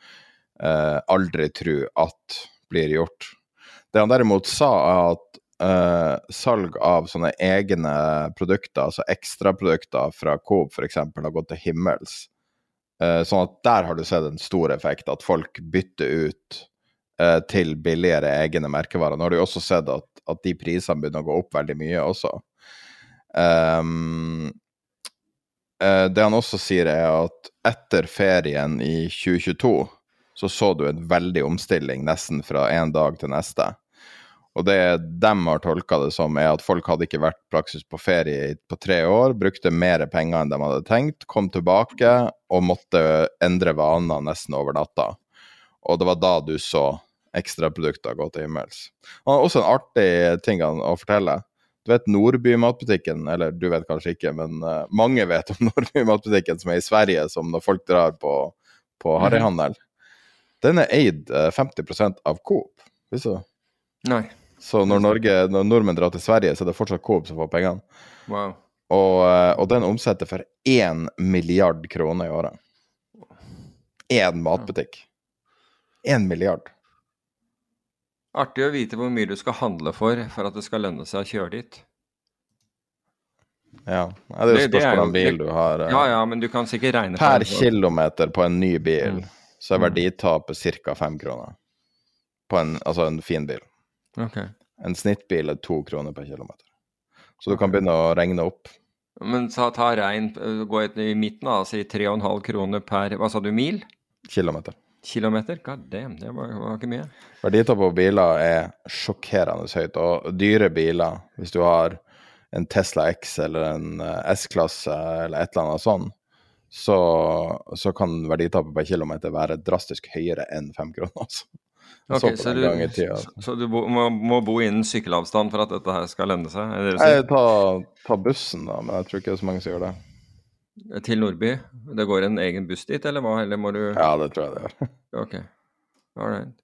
aldri tro at blir gjort. Det han derimot sa, er at salg av sånne egne produkter, altså ekstraprodukter fra Coop f.eks., har gått til himmels. Sånn at der har du sett en stor effekt, at folk bytter ut eh, til billigere egne merkevarer. Nå har du jo også sett at, at de prisene begynner å gå opp veldig mye også. Um, det han også sier, er at etter ferien i 2022 så så du en veldig omstilling nesten fra en dag til neste. Og det de har tolka det som, er at folk hadde ikke vært praksis på ferie på tre år, brukte mer penger enn de hadde tenkt, kom tilbake og måtte endre vaner nesten over natta. Og det var da du så ekstraprodukter gå til himmels. Han har også en artig ting å fortelle. Du vet Nordby matbutikken, eller du vet kanskje ikke, men uh, mange vet om Nordby matbutikken som er i Sverige, som når folk drar på, på Mhm. harryhandel. Den er eid uh, 50% av Coop. Visste du? Nei. Så når, Norge, når nordmenn drar til Sverige, så er det fortsatt Coop som får pengene. Wow. Og, uh, og den omsetter for én milliard kroner i året. Én matbutikk. Én milliard. Artig å vite hvor mye du skal handle for for at det skal lønne seg å kjøre dit. Ja. Det er jo spørsmål om bil du har. uh, Ja ja, men du kan sikkert regne Per det. kilometer på en ny bil, Mm. så er verditapet ca. fem kroner. På en, altså en fin bil. Ok. En snittbil er to kroner per kilometer. Så du kan begynne å regne opp. Men ta, ta rein, øh, gå i midten, altså si 3,5 kroner per Hva sa du, mil? Kilometer. Kilometer? God damn, det var, var ikke mye. Verditapet på biler er sjokkerende høyt, og dyre biler, hvis du har en Tesla X eller en eh, S-klasse eller et eller annet sånn, så, så kan verditapet per kilometer være drastisk høyere enn fem kroner. Altså. Okay, så så du, tida. altså. så du bo, må, må bo innen sykkelavstand for at dette her skal lønne seg? Jeg tar, tar bussen, da, men jeg tror ikke det er så mange som gjør det. Til Nordby? Det går en egen buss dit, eller hva? Eller må du Ja, det tror jeg det gjør. Ok, all right.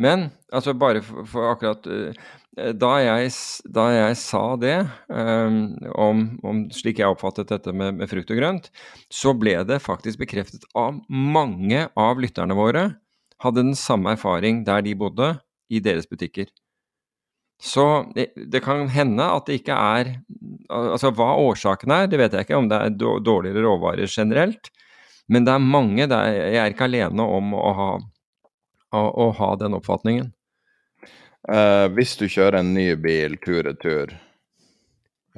Men altså bare for, for akkurat eh, da, jeg, da jeg sa det, eh, om, om slik jeg oppfattet dette med, med frukt og grønt, så ble det faktisk bekreftet av mange av lytterne våre hadde den samme erfaring der de bodde, i deres butikker. Så det, det kan hende at det ikke er Altså hva årsaken er, det vet jeg ikke, om det er dårligere råvarer generelt. Men det er mange der Jeg er ikke alene om å ha, å, å ha den oppfatningen. Eh, hvis du kjører en ny bil tur-retur,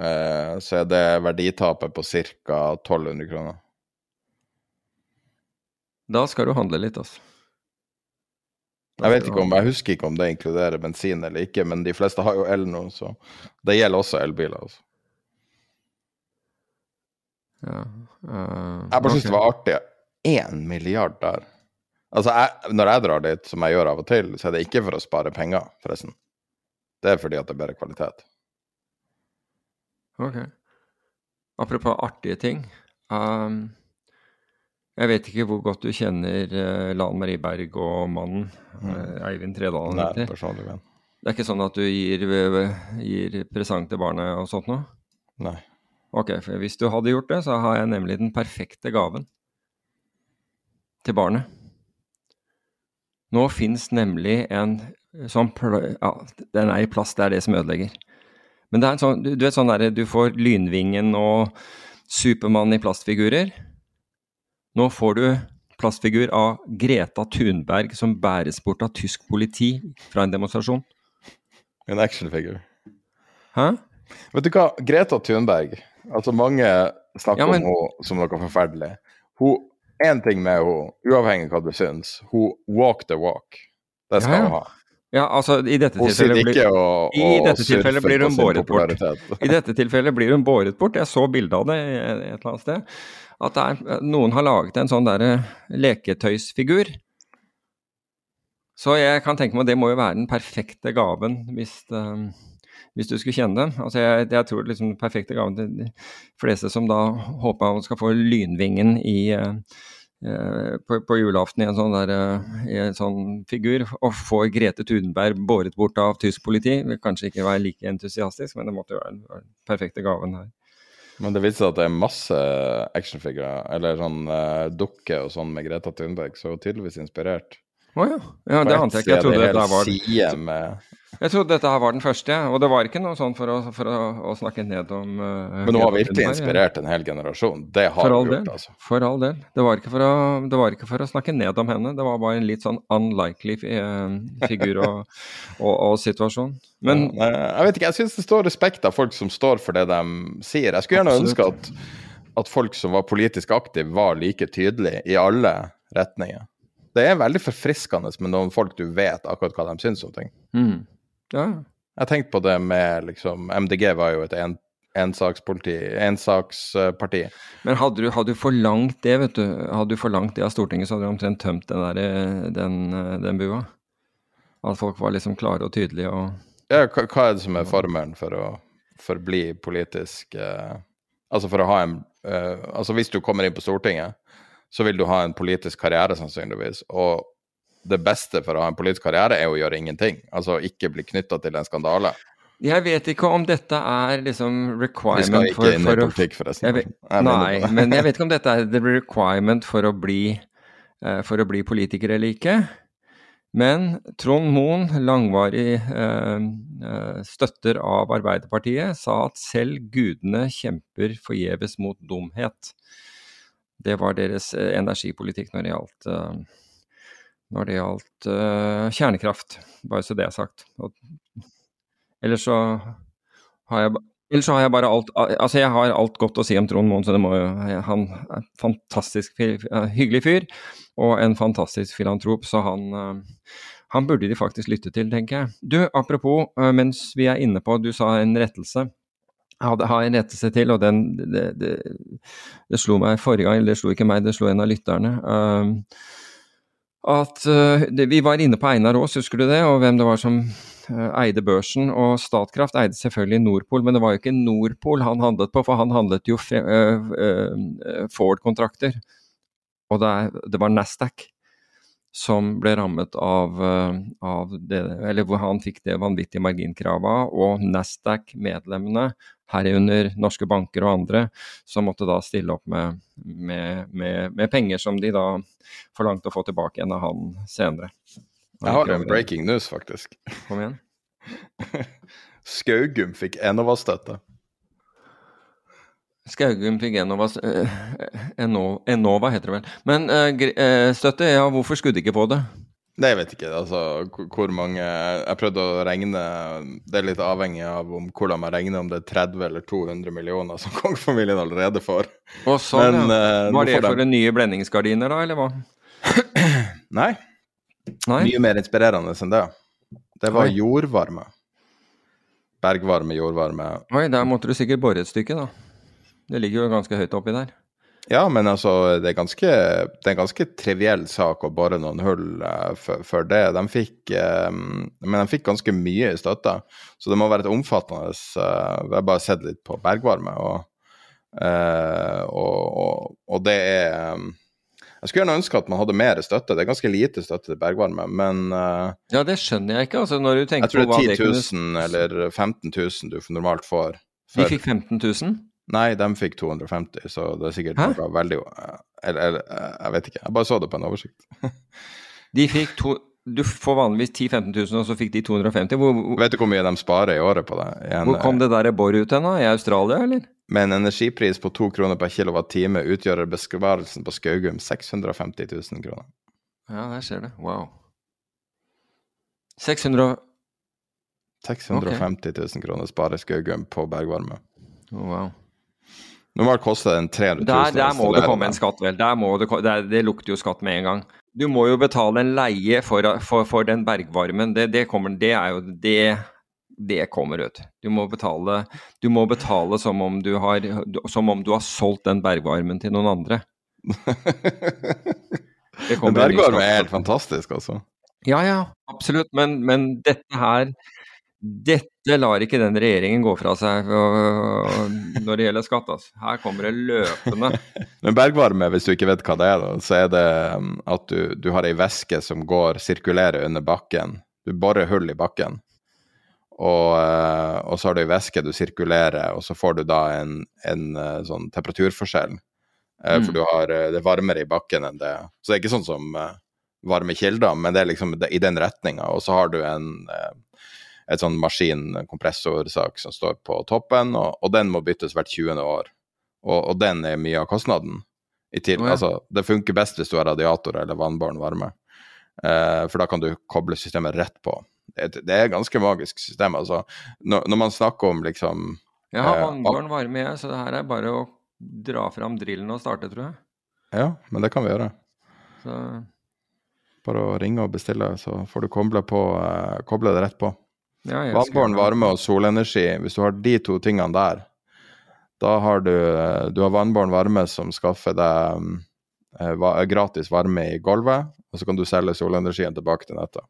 eh, så er det verditapet på ca. 1200 kroner. Da skal du handle litt, altså. Jeg vet ikke om, jeg husker ikke om det inkluderer bensin eller ikke, men de fleste har jo el nå, så det gjelder også elbiler. Altså. Ja, uh, Jeg bare syns det var artig. Én milliard der. Altså, jeg, når jeg drar dit, som jeg gjør av og til, så er det ikke for å spare penger, forresten. Det er fordi at det er bedre kvalitet. Ok. Apropos artige ting. Um, jeg vet ikke hvor godt du kjenner uh, Lan Marie Berg og mannen, eh, Eivind Tredalen. Nei, personlig venn. Det er ikke sånn at du gir, eh, gir presang til barnet og sånt noe? Nei. Ok, for hvis du hadde gjort det, så har jeg nemlig den perfekte gaven til barnet. Nå fins nemlig en sånn Ja, den er i plast, det er det som ødelegger. Men det er en sånn, du, du vet sånn derre du får Lynvingen og Supermann i plastfigurer. Nå får du plastfigur av Greta Thunberg som bæres bort av tysk politi fra en demonstrasjon. En actionfigur. Hæ? Vet du hva, Greta Thunberg Altså, mange snakker Ja, men- om henne som noe forferdelig. Hun, Én ting med henne, uavhengig av hva du syns, hun walk the walk. Det skal Ja, ja. hun ha. Ja, altså i dette tilfellet blir- og, og, I dette tilfellet blir hun båret bort. I dette tilfellet blir hun båret bort. Jeg så bilde av det et eller annet sted. At det er, noen har laget en sånn derre leketøysfigur. Så jeg kan tenke meg at det må jo være den perfekte gaven hvis, eh, hvis du skulle kjenne den. Altså jeg, jeg tror liksom den perfekte gaven til de fleste som da håper man skal få lynvingen i eh, på, på julaften i en sånn, der, eh, i en sånn figur, og få Grete Thunberg båret bort av tysk politi. Vil kanskje ikke være like entusiastisk, men det måtte jo være den perfekte gaven her. Men det viser seg at det er masse actionfigurer, eller sånn uh, dukker og sånn med Greta Thunberg, så hun er tydeligvis inspirert. Å ja. ja. Det ante jeg ikke. Jeg trodde dette var jeg trodde dette her var den første, og det var ikke noe sånn for å, for å, å snakke ned om uh, Men hun har virkelig inspirert en hel generasjon. Det har hun gjort, altså. For all del. Det var, å, det var ikke for å snakke ned om henne, det var bare en litt sånn unlikely uh, figur og, og, og, situasjon. Men ja, Jeg vet ikke, jeg syns det står respekt av folk som står for det de sier. Jeg skulle gjerne absolutt. ønske at, at folk som var politisk aktive, var like tydelige i alle retninger. Det er veldig forfriskende med noen folk du vet akkurat hva de syns om ting. Mm. Ja. Jeg tenkte på det med liksom MDG var jo et en, ensaksparti. ensaksparti. Men hadde du, hadde du, forlangt det, vet du, hadde du forlangt det av Stortinget, så hadde du omtrent tømt den, der, den, den bua? At folk var liksom klare og tydelige og Ja, hva, hva er det som er formelen for å forbli politisk eh, Altså for å ha en eh, Altså hvis du kommer inn på Stortinget, så vil du ha en politisk karriere sannsynligvis. Og det beste for å ha en politisk karriere er å gjøre ingenting. Altså ikke bli knytta til en skandale. Jeg vet ikke om dette er liksom requirement for Vi skal ikke inn i politikk, forresten. Vet, nei, men jeg vet ikke om dette er the requirement for å bli, uh, for å bli politiker eller ikke. Men Trond Moen, langvarig uh, uh, støtter av Arbeiderpartiet, sa at selv gudene kjemper forgjeves mot dumhet. Det var deres energipolitikk når det gjaldt når det gjaldt uh, kjernekraft, bare så det er sagt. Og, ellers så har jeg Ellers så har jeg bare alt Altså, jeg har alt godt å si om Trond Moen, så det må jo Han er en fantastisk hyggelig fyr, og en fantastisk filantrop, så han han burde de faktisk lytte til, tenker jeg. Du, apropos, mens vi er inne på, du sa en rettelse. Har en rettelse til, og den det, det, det, slo meg forrige gang, eller det slo ikke meg, det slo en av lytterne. Uh, at uh, det, Vi var inne på Einar Aas, husker du det? Og hvem det var som uh, eide børsen. Og Statkraft eide selvfølgelig Nordpol, men det var jo ikke Nordpol han handlet på, for han handlet jo uh, Ford-kontrakter. Og det, var Nasdaq som ble rammet av, av det, eller hvor han fikk det vanvittige marginkravet, og Nasdaq-medlemmene herunder norske banker og andre, som måtte da stille opp med, med, med, med, penger som de da forlangte å få tilbake igjen av han senere. Jeg har en breaking news, faktisk. Kom igjen. Skaugum fikk Enova-støtte. Skaugum fikk Enova, uh, Enova heter det vel. Men eh, støtte, ja, hvorfor skulle de ikke få det? Nei, jeg vet ikke. altså hvor mange Jeg prøvde å regne Det er litt avhengig av om hvordan man regner, om det er 30 eller 200 millioner som kongefamilien allerede får. Og sånn, Men, ja. Uh, Var det for de... nye blendingsgardiner, da, eller hva? Nei. Nei. Mye mer inspirerende enn det. Det var Oi. jordvarme. Bergvarme, jordvarme. Oi, der måtte du sikkert bore et stykke, da. Det ligger jo ganske høyt oppi der. Ja, men altså, det er, ganske, det er en ganske triviell sak å bore noen hull uh, for, for, det. De fikk, um, men de fikk ganske mye i støtte, så det må være et omfattende Jeg har bare sett litt på bergvarme, og, og, og, og, det er jeg skulle gjerne ønske at man hadde mer støtte. Det er ganske lite støtte til bergvarme, men uh, Ja, det skjønner jeg ikke. Altså, når du tenker på hva det Jeg tror det er 10 000 kunne... eller 15 000 du normalt får. For... De fikk 15 000? Nei, de fikk 250, så det er sikkert Hæ? noe veldig eller, eller, jeg vet ikke. Jeg bare så det på en oversikt. de fikk to, Du får vanligvis 10 000-15 000, og så fikk de 250 hvor, hvor, Vet du hvor mye de sparer i året på det? En, hvor kom det der bor ut hen, da? I Australia, eller? Med en energipris på to kroner per kilowattime utgjør besparelsen på Skaugum 650 000 kroner. Ja, der ser du. Wow. 600 650 000 kroner sparer Skaugum på bergvarme. Oh, wow. Normalt koster den 300 000. Der, der må det komme en skatt, vel. Det, der, det, lukter jo skatt med en gang. Du må jo betale en leie for, for, for den bergvarmen. Det, det, kommer, det er jo det det kommer ut. Du må betale, du må betale som, om du har, som om du har solgt den bergvarmen til noen andre. Men bergvarme er helt fantastisk, altså. Ja, ja, absolutt. Men, men dette her dette lar ikke den regjeringen gå fra seg når det gjelder skatt. Altså. Her kommer det løpende. Men bergvarme, hvis du ikke vet hva det er, så er det um, at du, du har ei væske som går, sirkulerer under bakken. Du borer hull i bakken. Og, uh, og så har du ei væske du sirkulerer, og så får du da en, en uh, sånn temperaturforskjell. Uh, mm. For du har, det er varmere i bakken enn det Så det er ikke sånn som varme kilder, men det er liksom i den retninga. Og så har du en eh, et sånn maskin, kompressorsak, som står på toppen, og, og den må byttes hvert 20. år. Og, og, den er mye av kostnaden. I til, oh, ja. altså, det funker best hvis du har radiator eller vannbåren varme, eh, for da kan du koble systemet rett på. Det, det er et ganske magisk system. altså. Når, når man snakker om liksom Jeg har eh, vannbåren varme, jeg, så det her er bare å dra fram drillen og starte, tror jeg. Ja, men det kan vi gjøre. Så... Bare å ringe og bestille, så får du koble, på, eh, koble det rett på. Ja, Vannbåren varme og solenergi, hvis du har de to tingene der, da har du, du har vannbåren varme som skaffer deg uh, gratis varme i gulvet, og så kan du selge solenergien tilbake til nettet.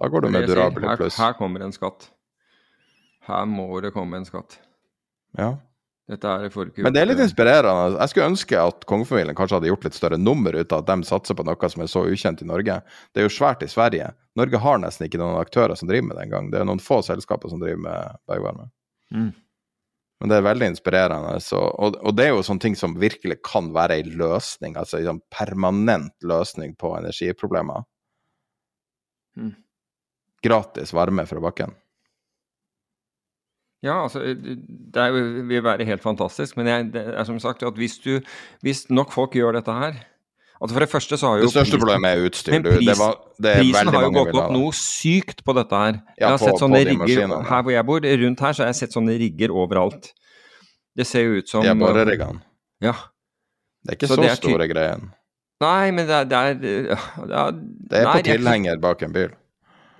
Da går du med durabel pluss. Her, her kommer en skatt. Her må det komme en skatt. Ja. Men det er litt inspirerende. Jeg skulle ønske at kongefamilien kanskje hadde gjort litt større nummer ut av at de satser på noe som er så ukjent i Norge. Det er jo svært i Sverige. Norge har nesten ikke noen aktører som driver med det engang. Det er noen få selskaper som driver med bergvarme. Mm. Men det er veldig inspirerende. Så, og, og, det er jo sånne ting som virkelig kan være ei løsning, altså en sånn permanent løsning på energiproblemer. Mm. Gratis varme fra bakken. Ja, altså, det er, vil være helt fantastisk. Men jeg, det er som sagt at hvis, du, hvis nok folk gjør dette her altså For det første så har jo Det største prisen, problemet er utstyr. Men pris, det var, det prisen har jo gått opp noe sykt på dette her. Jeg har på, sett sånne rigger her hvor jeg bor, rundt her så har jeg sett sånne rigger overalt. Det ser jo ut som De er boreriggene. Ja. Det er ikke så, så er store greien. Nei, men det er Det er, det er, det er på tilhenger bak en bil.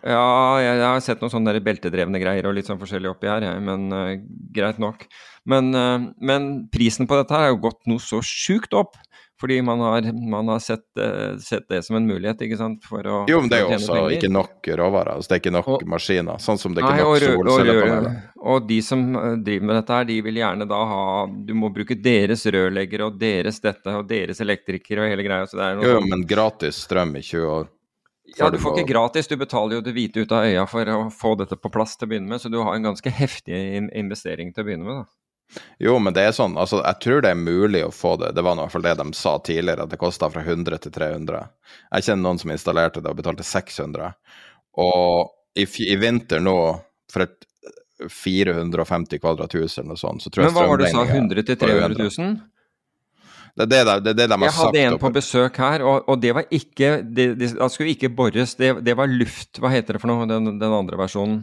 Ja, jeg, jeg, har sett noen sånne beltedrevne greier og litt sånn forskjellig oppi her, jeg, men uh, greit nok. Men, uh, men, prisen på dette her har jo gått noe så sjukt opp. Fordi man har, man har sett, uh, sett, det som en mulighet, ikke sant? For å, jo, men det er jo også penger. ikke nok råvarer. Altså det er ikke nok og, maskiner. Sånn som det er ikke nok solcellepaneler. Og, og de som driver med dette her, de vil gjerne da ha Du må bruke deres rørleggere og deres dette og deres elektrikere og hele greia. Er noe jo, sånn, men gratis strøm i 20 år. Ja, du får ikke gratis, du betaler jo det hvite ut av øya for å få dette på plass til å begynne med, så du har en ganske heftig investering til å begynne med. da. Jo, men det er sånn, altså jeg tror det er mulig å få det. Det var i hvert fall det de sa tidligere, at det kosta fra 100 til 300. Jeg kjenner noen som installerte det og betalte 600. Og i, i vinter nå, for et 450 kvadrathus eller noe sånt, så tror jeg Men hva var det du sa, 100 til 300 000? Det er det, de, det, er det de har jeg sagt. Jeg hadde en på besøk her, og, og det var ikke Det, det skulle ikke bores, det, det, var luft Hva heter det for noe, den, den, andre versjonen?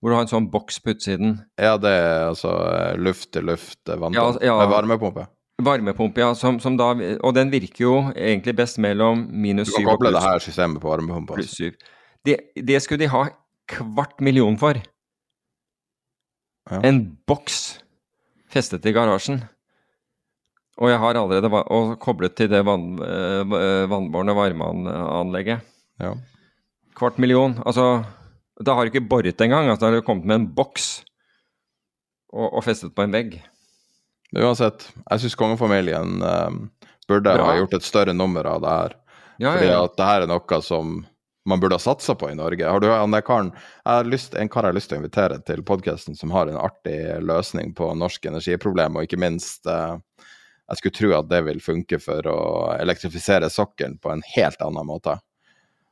Hvor du har en sånn boks på utsiden. Ja, det er altså eh, luft til luft, eh, vann ja, ja, varmepumpe. Varmepumpe, ja. Som, som, da, og den virker jo egentlig best mellom minus syv og pluss. Du kan koble det her systemet på varmepumpa. Pluss syv. Det, det, skulle de ha kvart million for. Ja. En boks festet i garasjen. Og jeg har allerede og koblet til det vann, eh, vannbårne varmeanlegget. Ja. Kvart million. Altså, da har du ikke boret engang. Altså, da har du kommet med en boks og, og festet på en vegg. Uansett, jeg syns kongefamilien um, burde Bra. ha gjort et større nummer av det her. Ja, Fordi ja, at det her er noe som man burde ha satsa på i Norge. Har du han karen jeg har lyst, En kar jeg har lyst til å invitere til podkasten som har en artig løsning på norsk energiproblem, og ikke minst uh, jeg skulle tro at det vil funke for å elektrifisere sokkelen på en helt annen måte.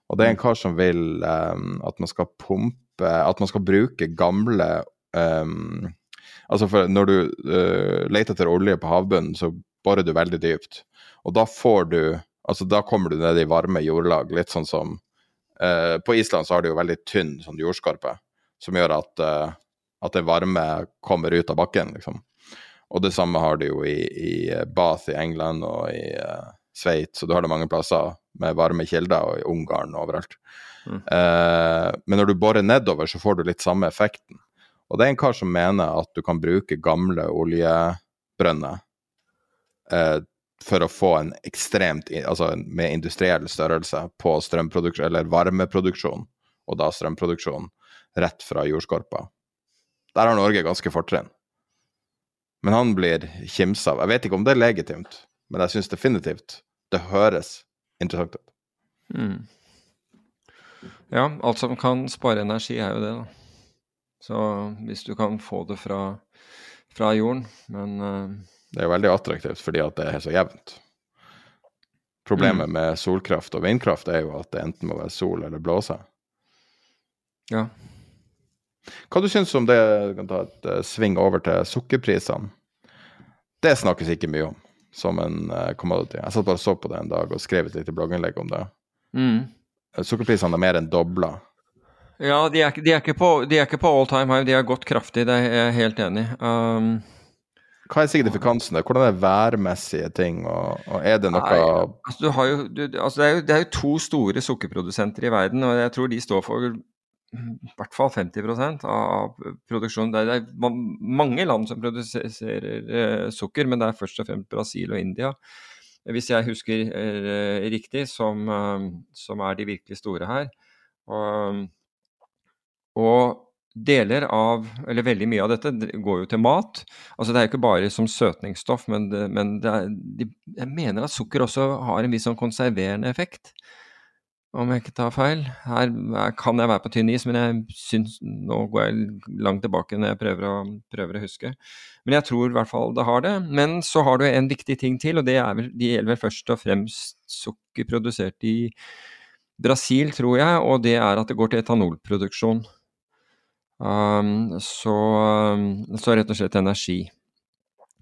Og det er en kar som vil um, at man skal pumpe At man skal bruke gamle um, Altså for når du uh, leter etter olje på havbunnen, så borer du veldig dypt. Og da får du Altså da kommer du ned i varme jordlag, litt sånn som uh, På Island så har de jo veldig tynn sånn jordskorpe, som gjør at, uh, at det varme kommer ut av bakken, liksom. Og det samme har du jo i, i eh, Bath i England og i uh, Sveits, og du har det mange plasser med varme kilder, og i Ungarn og overalt. Mm. Uh, men når du borer nedover, så får du litt samme effekten. Og det er en kar som mener at du kan bruke gamle oljebrønner uh, for å få en ekstremt Altså med industriell størrelse på strømproduksjon, eller varmeproduksjon, og da strømproduksjon, rett fra jordskorpa. Der har Norge ganske fortrinn. Men han blir kimsa av. Jeg vet ikke om det er legitimt, men jeg syns definitivt det høres interessant ut. Mm. Ja, alt som kan spare energi, er jo det, da. Så hvis du kan få det fra, fra jorden, men uh... Det er jo veldig attraktivt fordi at det er så jevnt. Problemet mm. med solkraft og vindkraft er jo at det enten må være sol eller blåse. Ja. Hva du syns om det, du kan ta et uh, sving over til sukkerprisene? Det snakkes ikke mye om som en uh, commodity. Jeg satt bare og så på det en dag og skrev et lite blogginnlegg om det. Mm. Sukkerprisene er mer enn dobla. Ja, de er, de er, på, de er ikke på all time high, de har gått kraftig, det er jeg helt enig i. Um, hva er signifikansen der? Hvordan er værmessige ting, og, og er det noe Nei, altså, jo, du, altså det, er jo, det, er jo, to store sukkerprodusenter i verden, og jeg tror de står for i hvert fall 50% av produksjonen. Det er, mange land som produserer eh, sukker, men det er først og fremst Brasil og India, hvis jeg husker eh, riktig, som, eh, som, er de virkelig store her. Og, og deler av, eller veldig mye av dette, går jo til mat. Altså Det er jo ikke bare som søtningsstoff, men, det, men det er, de, jeg mener at sukker også har en viss sånn konserverende effekt om jeg ikke tar feil. Her kan jeg være på tynn is, men jeg syns Nå går jeg langt tilbake når jeg prøver å, prøver å, huske. Men jeg tror i hvert fall det har det. Men så har du en viktig ting til, og det, vel, det gjelder vel først og fremst sukker produsert i Brasil, tror jeg, og det er at det går til etanolproduksjon. Um, så, um, så rett og slett energi.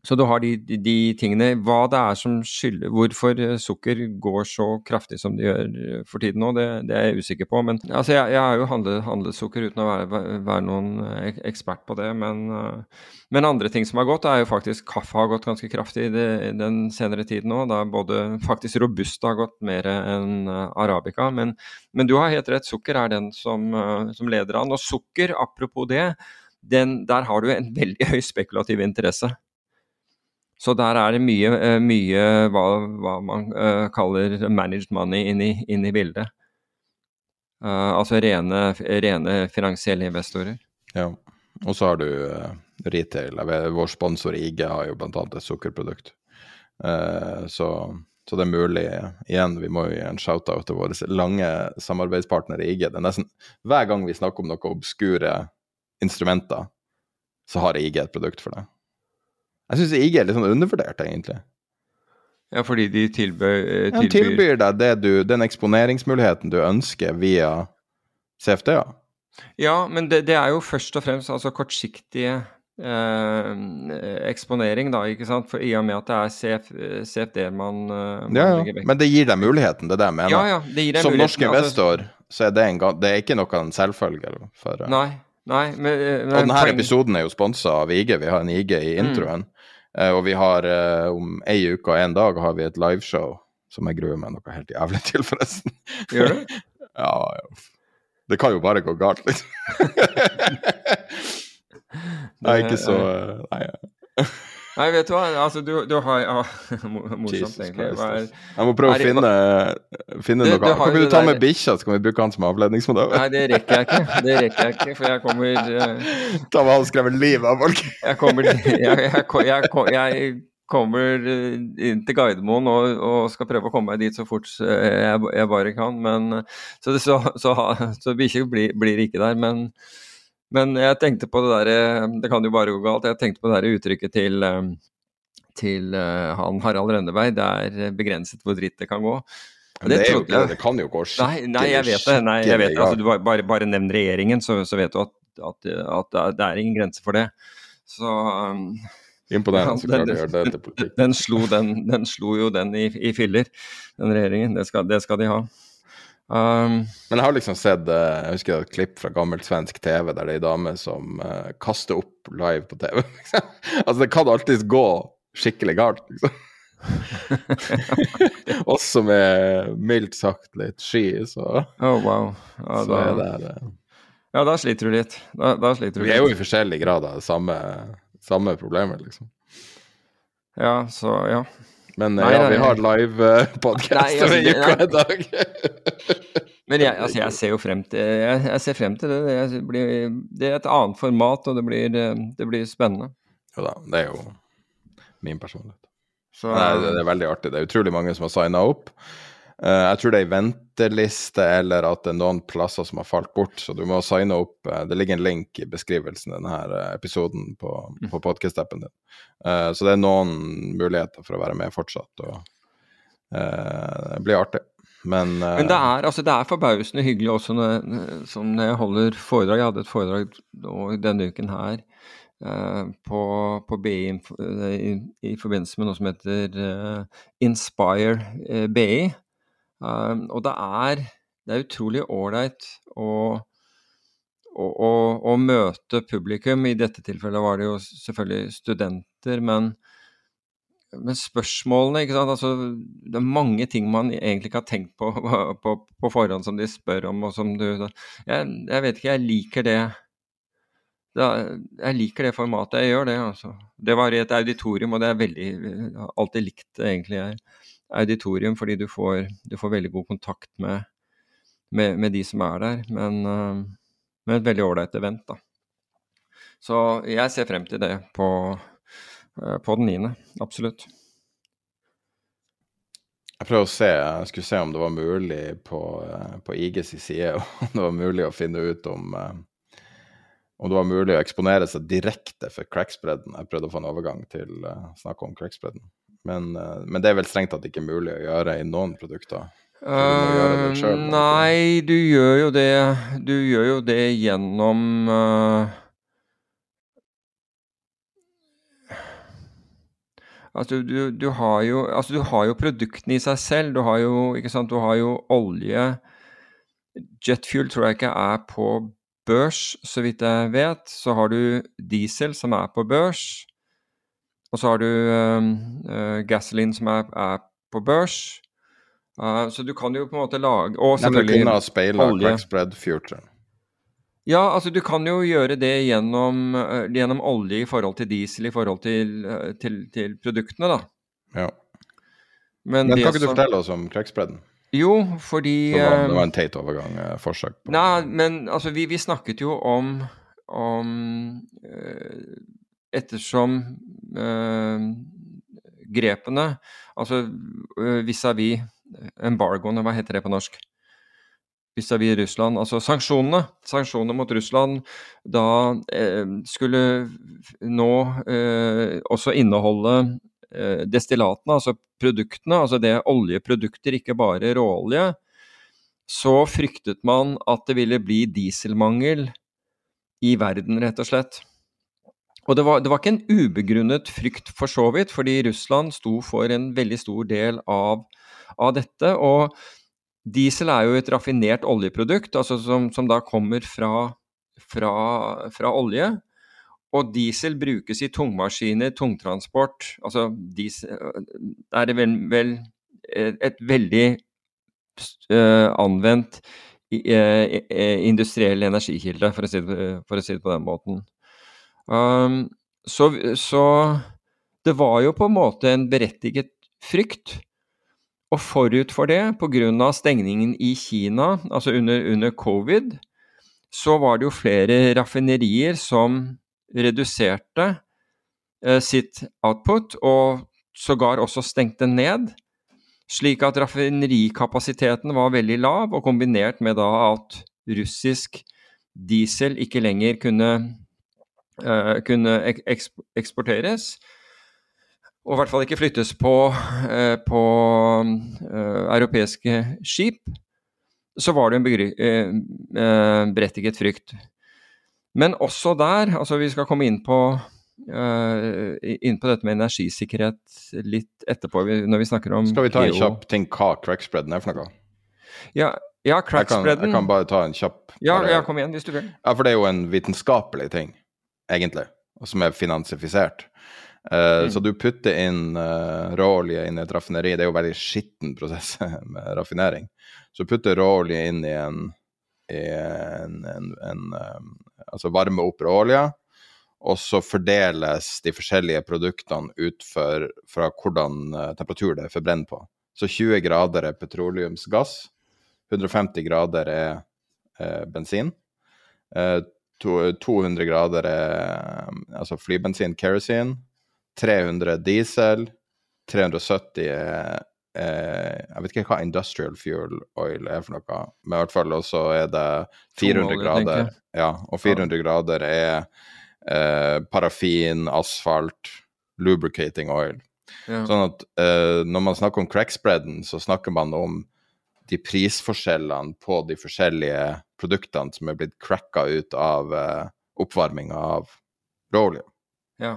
Så du har de, de, de, tingene. Hva det er som skylder Hvorfor eh, sukker går så kraftig som det gjør eh, for tiden nå, det, det er jeg usikker på. Men altså, jeg, har jo handlet, handlet, sukker uten å være, være, noen eh, ekspert på det. Men, men, andre ting som har gått, er jo faktisk kaffe har gått ganske kraftig det, den senere tiden nå. Da både faktisk Robusta har gått mer enn arabica. Men, men, du har helt rett, sukker er den som, som leder an. Og sukker, apropos det, den, der har du en veldig høy spekulativ interesse. Så der er det mye, eh, mye hva, hva, man uh, kaller managed money inn i bildet. Uh, altså rene, rene, finansielle investorer. Ja, og så har du uh, retail. Vår sponsor IG har jo bl.a. et sukkerprodukt. så, så, det er mulig Igjen, vi må jo gi en shout-out til våre lange samarbeidspartnere i IG. Det er nesten Hver gang vi snakker om noen obskure instrumenter, så har IG et produkt for det. Jeg syns IG er litt sånn undervurdert, egentlig. Ja, fordi de tilbyr, tilbyr... Ja, tilbyr deg det du, den eksponeringsmuligheten du ønsker via CFD, ja. Ja, men det, det, er jo først og fremst altså kortsiktige eh, eksponering, da, ikke sant? For I og med at det er CF, CFD man, eh, man ja, ja. Men det gir deg muligheten, det er det jeg mener. Ja, ja, det gir deg Som norsk altså- investor altså... så er det, en, det er ikke noe en selvfølge. For, nei, nei, men, men, Og denne poeng... episoden er jo sponsa av IG. Vi har en IG i mm. introen. Mm. Uh, og vi har uh, om ei uke og en dag har vi et liveshow som jeg gruer meg noe helt jævlig til, forresten. Gjør du? ja, ja. Det kan jo bare gå galt, liksom. Nei, ikke så uh, Nei. Nei, vet du hva, altså du, du har ja, Morsomt, egentlig. Var, jeg må prøve å finne, finne du, noe. Du kan du ta med bikkja, så kan vi bruke han som avledningsmodell? Nei, det rekker jeg ikke. Det rekker jeg ikke, for jeg kommer uh, Ta med han skrevet livet av folk. jeg kommer jeg, jeg, jeg, kommer eh, inn til Gardermoen og, og, skal prøve å komme meg dit så fort jeg, bare kan. Men, så det, så, så, så bikkja blir, blir ikke der. Men men jeg tenkte på det derre Det kan jo bare gå galt. Jeg tenkte på det der uttrykket til, eh, til uh, han Harald Rønneberg. Det er begrenset hvor dritt det kan gå. Det, det, jo, det, det, kan jo gå skikkelig Nei, nei jeg vet det. Nei, jeg vet det. Altså, du bare, bare nevn regjeringen, så, så, vet du at, at, at, det er ingen grense for det. Så um, Imponerende så klart å gjøre det til politikk. Den den, den slo jo den i, i filler, den regjeringen. Det skal, det skal de ha. Um, Men jeg har liksom sett eh, jeg husker et klipp fra gammelt svensk TV der det er ei dame som uh, kaster opp live på TV. altså, det kan alltids gå skikkelig galt, liksom. Også med mildt sagt litt sky, så Oh, wow. Ja, så da, er det, uh, ja, da sliter du litt. Da, da sliter du Vi er jo i forskjellig grad av samme, samme problemer, liksom. Ja, så ja. Men nei, ja, vi har live-podkast over altså, uka i dag. Men jeg, altså, jeg, ser jo frem til jeg, jeg ser frem til det. Det, blir, det, er et annet format, og det blir, det blir spennende. Jo da, det er jo min personlighet. Så, Nei, det, er veldig artig. Det er utrolig mange som har signa opp. Uh, jeg tror det er ei venteliste, eller at det er noen plasser som har falt bort. Så du må signe opp. Uh, det ligger en link i beskrivelsen av denne episoden på, på podkast-appen din. Så det er noen muligheter for å være med fortsatt. Og det blir artig. Men, Men det, er, altså, det er forbausende hyggelig også når, som når jeg holder foredrag. Jeg hadde et foredrag denne uken her eh, på, på, BI i, i, forbindelse med noe som heter Inspire BI. Um, og det er, det er utrolig ålreit å, å, å, å, møte publikum. I dette tilfellet var det jo selvfølgelig studenter, men men spørsmålene? Altså, Det er mange ting man egentlig ikke har tenkt på, på, på forhånd som de spør om. og som du, jeg, jeg vet ikke, jeg liker det. Da, Jeg liker det formatet. Jeg gjør det. altså. Det var i et auditorium, og det er veldig har alltid likt egentlig jeg, auditorium, fordi du får, du får, veldig god kontakt med, med, med, de som er der. Men, uh, med et veldig ålreit event, da. Så jeg ser frem til det på Eh, på den niende. Absolutt. Jeg prøver å se, jeg skulle se om det var mulig på, eh, på IGs side om det var mulig å finne ut om eh, om det var mulig å eksponere seg direkte for crackspreaden. Jeg prøvde å få en overgang til å snakke om crackspreaden. Men, uh, men, det er vel strengt tatt ikke mulig å gjøre i noen produkter? Uh, selv, nei, du gjør jo det Du gjør jo det gjennom uh, Altså, du, du, har jo, altså, du har jo produktene i seg selv. Du har jo, ikke sant? Du har jo olje Jetfuel tror jeg ikke er på børs, så vidt jeg vet. Så har du diesel, som er på børs. Og så har du uh, gasoline, som er, er på børs. Uh, så du kan jo på en måte lage Og selvfølgelig Nei, speil, olje. Spread Future. Ja, altså du kan jo gjøre det gjennom, uh, gjennom olje i forhold til diesel i forhold til, uh, til, til produktene, da. Ja. Men, Men kan ikke du fortelle oss om crackspreaden? Jo, fordi det var, det var en teit overgang, forsøk på Nei, men altså vi, vi snakket jo om, om Ettersom grepene, altså vis-à-vis -vis embargoene, hva heter det på norsk? vis-à-vis Russland. Altså sanksjonene, sanksjonene mot Russland da eh, skulle nå eh, også inneholde eh, destillatene, altså produktene, altså det oljeprodukter, ikke bare råolje, så fryktet man at det ville bli dieselmangel i verden, rett og slett. Og det var, det var ikke en ubegrunnet frykt for så vidt, fordi Russland sto for en veldig stor del av, av dette. og Diesel er jo et raffinert oljeprodukt, altså som, som da kommer fra, fra, fra, olje. Og diesel brukes i tungmaskiner, tungtransport. Altså diesel er det vel, vel et veldig uh, anvendt industriell energikilde, for å, si det, for å si det på den måten. Um, så, så det var jo på en måte en berettiget frykt og forut for det, pga. stengningen i Kina, altså under, under, covid, så var det jo flere raffinerier som reduserte eh, sitt output, og sågar også stengte ned. Slik at raffinerikapasiteten var veldig lav, og kombinert med da at russisk diesel ikke lenger kunne, kunne eksporteres, og i hvert fall ikke flyttes på, eh, på uh, europeiske skip, så var det en berettiget frykt. Men også der, altså vi skal komme inn på, uh, inn på dette med energisikkerhet litt etterpå, når vi snakker om Skal vi ta en kjapp ting hva crackspreaden er for noe? Ja, ja crackspreaden jeg, jeg, kan bare ta en kjapp ja, ja, kom igjen hvis du vil. Ja, for det er jo en vitenskapelig ting, egentlig, og som er finansifisert. Uh, mm. Så du putter inn uh, råolje inn i et raffineri. Det er jo veldig skitten prosess med raffinering. Så putter råolje inn i en, i en, en, en um, Altså varme opp råolje, og så fordeles de forskjellige produktene ut for, fra hvordan temperatur det er forbrent på. Så 20 grader er petroleumsgass, 150 grader er bensin. 200 grader er altså flybensin, kerosene. 300 diesel, 370 er eh, Jeg vet ikke hva industrial fuel oil er for noe, men i hvert fall også er det 400 grader. Ja, og 400 ja. grader er eh, parafin, asfalt, lubricating oil. Ja. Sånn at eh, når man snakker om crackspreaden, så snakker man om de prisforskjellene på de forskjellige produktene som er blitt cracka ut av uh, oppvarminga av råolje. Ja.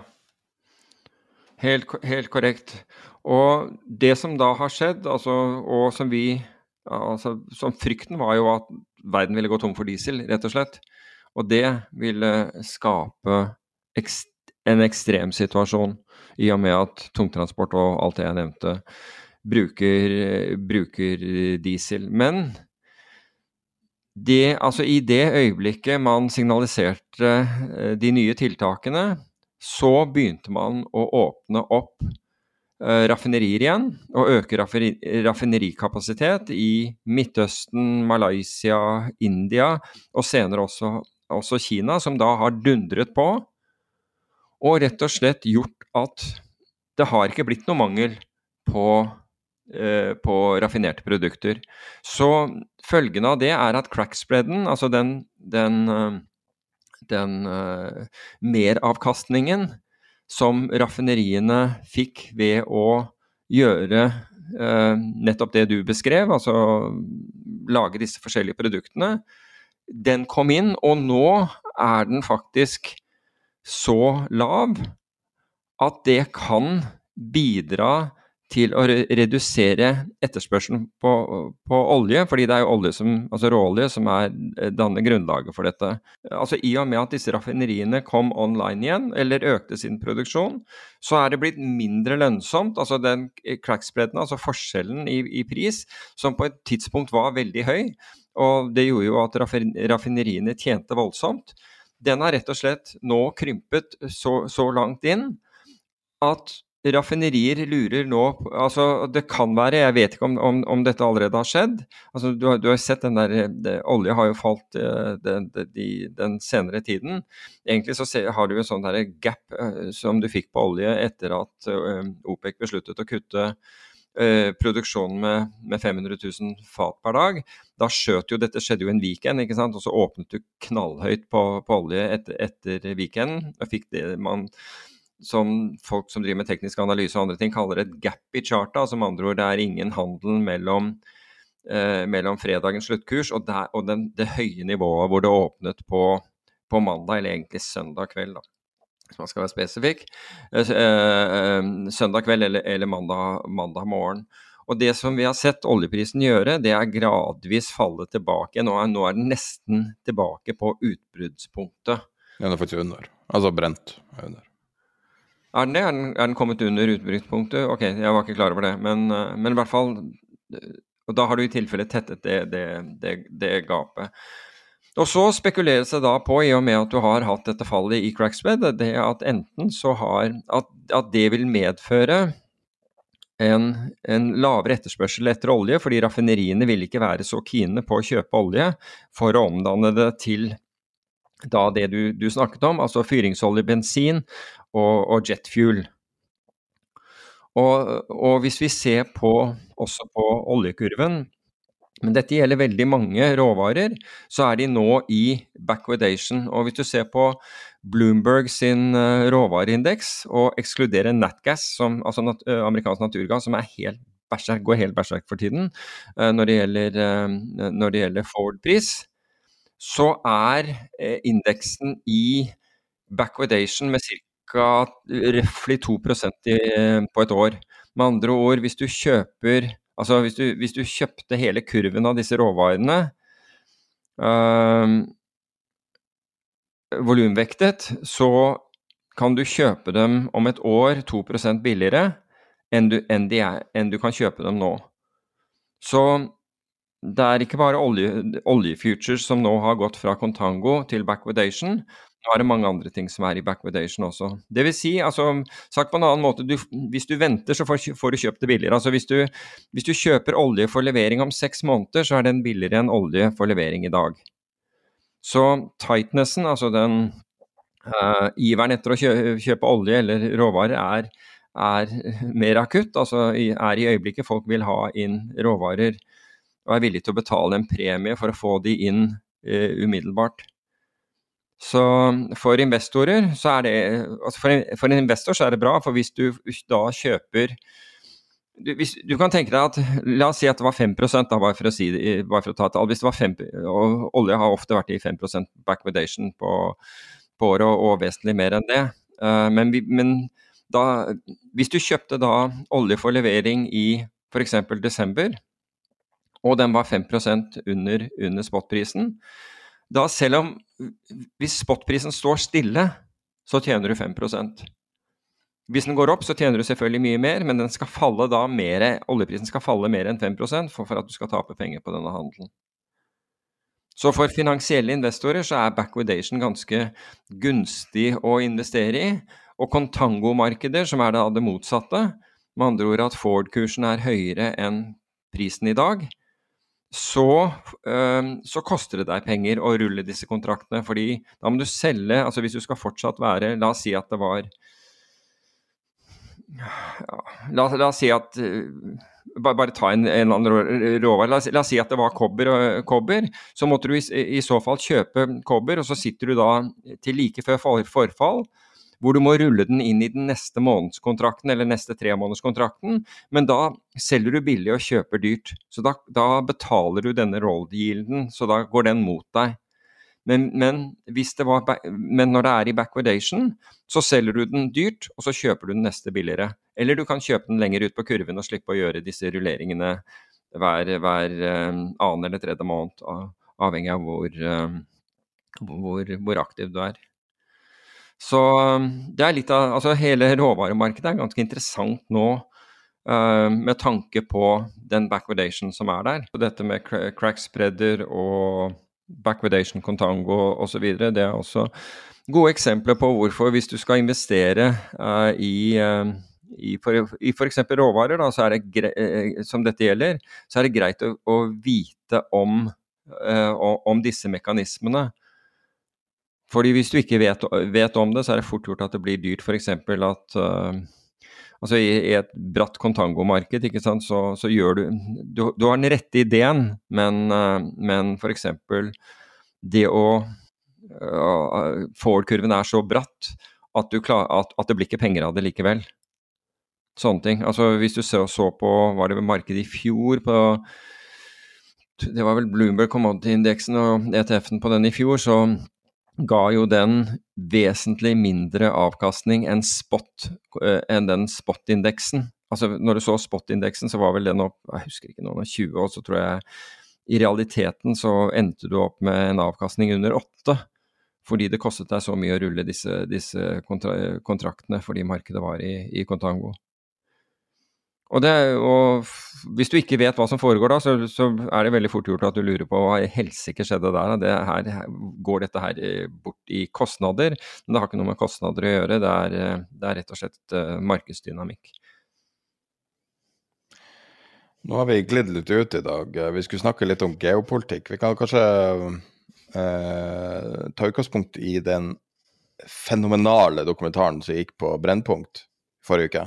Helt, helt, korrekt. Og det som da har skjedd, altså, og som vi altså, Som frykten var jo at verden ville gå tom for diesel, rett og slett. Og det ville skape ekst, en ekstrem situasjon, i og med at tungtransport og alt det jeg nevnte, bruker, bruker diesel. Men det, altså i det øyeblikket man signaliserte eh, de nye tiltakene, så begynte man å åpne opp uh, raffinerier igjen, og øke raffinerikapasitet i Midtøsten, Malaysia, India, og senere også, også Kina, som da har dundret på, og rett og slett gjort at det har ikke blitt noe mangel på Eh, på raffinerte produkter. Så følgende av det er at crackspreaden, altså den, den, eh, den uh, meravkastningen som raffineriene fikk ved å gjøre uh, nettopp det du beskrev, altså lage disse forskjellige produktene, den kom inn, og nå er den faktisk så lav at det kan bidra til å redusere etterspørselen på, på, olje, fordi det er jo olje som, altså råolje som er, eh, danner grunnlaget for dette. Altså I og med at disse raffineriene kom online igjen, eller økte sin produksjon, så er det blitt mindre lønnsomt. altså den crackspreaden, altså forskjellen i, i, pris, som på et tidspunkt var veldig høy, og det gjorde jo at raffineriene tjente voldsomt, den har rett og slett nå krympet så, så langt inn at Raffinerier lurer nå altså Det kan være, jeg vet ikke om, om, om dette allerede har skjedd. altså Du du har sett den der det, Olje har jo falt uh, den, de, den, senere tiden. Egentlig så har du en sånn der gap uh, som du fikk på olje etter at uh, OPEC besluttet å kutte produksjonen med, med, 500 000 fat per dag. Da skjøt jo Dette skjedde jo en weekend, ikke sant? og så åpnet du knallhøyt på, på olje etter, etter weekenden. og fikk det man som folk som driver med teknisk analyse og andre ting, kaller et gap i charta. Altså med andre ord, det er ingen handel mellom, eh, mellom fredagens sluttkurs og, der, og den, det høye nivået hvor det åpnet på, på, mandag, eller egentlig søndag kveld. da. Hvis man skal være spesifikk. Eh, eh, søndag kveld eller, eller mandag, mandag, morgen. Og det som vi har sett oljeprisen gjøre, det er gradvis falle tilbake. Nå er, nå er den nesten tilbake på utbruddspunktet. Den er faktisk under. Altså brent er under. Er den det? Er den, er den kommet under utbrytpunktet? Ok, jeg var ikke klar over det. Men, eh, men i hvert fall Og da har du i tilfelle tettet det, det, det, det, gapet. Og så spekuleres det da på, i og med at du har hatt dette fallet i cracksped, det at enten så har At, at det vil medføre en, en, lavere etterspørsel etter olje, fordi raffineriene vil ikke være så kine på å kjøpe olje for å omdanne det til da det du, du snakket om, altså fyringsolje, bensin og, og jetfuel. Og, og, hvis vi ser på, også på oljekurven, men dette gjelder veldig mange råvarer, så er de nå i backwardation. Og hvis du ser på Bloomberg sin eh, råvareindeks og ekskluderer Natgas, altså nat eh, amerikansk naturgass, som helt berserk, går helt berserk for tiden eh, når det gjelder, når gjelder forward-pris, så er indeksen i backwardation med ca ca. røftlig 2 i, på et år. Med andre ord, hvis du kjøper Altså hvis du, hvis du kjøpte hele kurven av disse råvarene øh, volumvektet, så kan du kjøpe dem om et år 2% billigere enn du, enn, er, enn du, kan kjøpe dem nå. Så det er ikke bare olje, oljefutures som nå har gått fra contango til backwardation, nå er det mange andre ting som er i backwardation også. Det vil si, altså, sagt på en annen måte, du, hvis du venter, så får, får, du kjøpt det billigere. Altså, hvis du, hvis du kjøper olje for levering om seks måneder, så er den billigere enn olje for levering i dag. Så tightnessen, altså den uh, iveren etter å kjøpe, kjøpe olje eller råvarer, er, er mer akutt. Altså er i øyeblikket folk vil ha inn råvarer og er villige til å betale en premie for å få de inn uh, umiddelbart. Så for investorer så er det altså for, for, en investor så er det bra, for hvis du da kjøper du, hvis, du kan tenke deg at La oss si at det var 5 da, bare for å, si, bare for å ta et tall. Hvis det var 5, og Olje har ofte vært i 5% backwardation på, på året, og, og, vesentlig mer enn det. Uh, men, men da, hvis du kjøpte da olje for levering i f.eks. desember, og den var 5% under, under spotprisen, da selv om Hvis spotprisen står stille, så tjener du 5% Hvis den går opp, så tjener du selvfølgelig mye mer, men den skal falle da mer, oljeprisen skal falle mer enn 5 for, for at du skal tape penger på denne handelen. Så for finansielle investorer så er backwardation ganske gunstig å investere i. Og contango-markeder, som er det, motsatte, med andre ord at Ford-kursen er høyere enn prisen i dag, så, øh, så, koster det deg penger å rulle disse kontraktene. fordi da må du selge altså Hvis du skal fortsatt være La oss si at det var ja, la, la, oss si at øh, bare, bare, ta en, en annen råvare. La, la, oss si at det var kobber, og, kobber så måtte du i, i, så fall kjøpe kobber, og så sitter du da til like før forfall hvor du må rulle den inn i den neste månedskontrakten eller neste tremånederskontrakten, men da selger du billig og kjøper dyrt. Så da, da betaler du denne roll-yielden, så da går den mot deg. Men, men, var, men, når det er i backwardation, så selger du den dyrt, og så kjøper du den neste billigere. Eller du kan kjøpe den lenger ut på kurven og slippe å gjøre disse rulleringene hver, hver um, annen eller tredje måned, avhengig av hvor, um, hvor, hvor aktiv du er. Så um, det er litt av Altså hele råvaremarkedet er ganske interessant nå uh, med tanke på den backwardation som er der. Og dette med crack spreader og backwardation contango osv. Det er også gode eksempler på hvorfor hvis du skal investere uh, i uh, i f.eks. råvarer, da, så er det uh, som dette gjelder, så er det greit å, å vite om, uh, om disse mekanismene. Fordi hvis du ikke vet, vet, om det, så er det fort gjort at det blir dyrt. F.eks. at uh, altså i, i, et bratt kontangomarked, ikke sant, så, så gjør du, du, du har den rette ideen, men, uh, men f.eks. det å uh, Forward-kurven er så bratt at, klar, at, at, det blir ikke penger av det likevel. Sånne ting. Altså Hvis du så, så på var det markedet i fjor på det var vel Bloomberg Commodity-indeksen og ETF-en på den i fjor, så ga jo den vesentlig mindre avkastning enn spot, eh, enn den spot-indeksen. Altså når du så spot-indeksen, så var vel den opp jeg husker ikke noen av 20, og så tror jeg i realiteten så endte du opp med en avkastning under 8. Fordi det kostet deg så mye å rulle disse, disse kontra kontraktene fordi markedet var i, i kontango. Og, det, og, hvis du ikke vet hva som foregår da, så, så, er det veldig fort gjort at du lurer på hva i helsike skjedde der. Det her, går dette her eh, bort i kostnader? Men det har ikke noe med kostnader å gjøre, det er, eh, det er rett og slett uh, markedsdynamikk. Nå har vi glidd litt ut i dag. Vi skulle snakke litt om geopolitikk. Vi kan kanskje eh, ta utgangspunkt i den fenomenale dokumentaren som gikk på Brennpunkt forrige uke.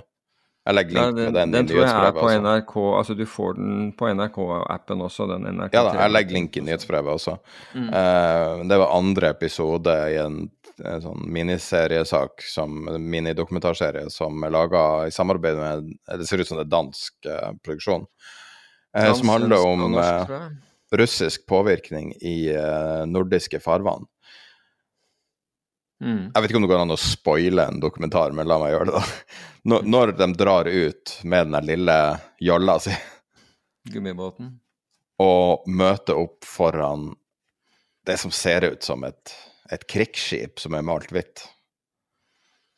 Jeg legger link ja, den, den, den tror jeg er på. NRK, altså du får den på NRK-appen også, den NRK Ja da, jeg legger link i nyhetsbrevet også. Mm. Uh, det var andre episode i en, en sånn miniseriesak, som, minidokumentarserie, som er laga i samarbeid med Det ser ut som det er dansk uh, produksjon. Uh, som handler om russisk påvirkning i nordiske farvann. Mm. Jeg vet ikke om det går an å spoile en dokumentar, men la meg gjøre det, da. Når, når de drar ut med den lille jolla si Gummibåten. Og møter opp foran det som ser ut som et, et krigsskip som er malt hvitt.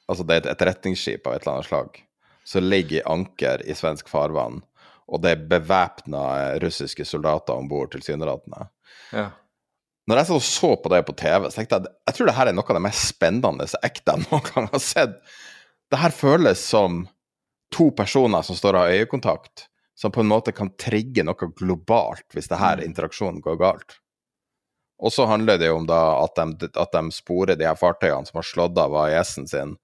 Altså det er et etterretningsskip av et eller annet slag. Som ligger i anker i svensk farvann, og det er bevæpna russiske soldater om bord, tilsynelatende. Ja. Når jeg så på det på TV, så tenkte jeg jeg tror det her er noe av det mest spennende ekte jeg noen gang har sett. Det her føles som to personer som står og har øyekontakt, som på en måte kan trigge noe globalt hvis det her mm. interaksjonen går galt. Og så handler det jo om da at de, at de sporer de her fartøyene som har slått av AIS-en sin,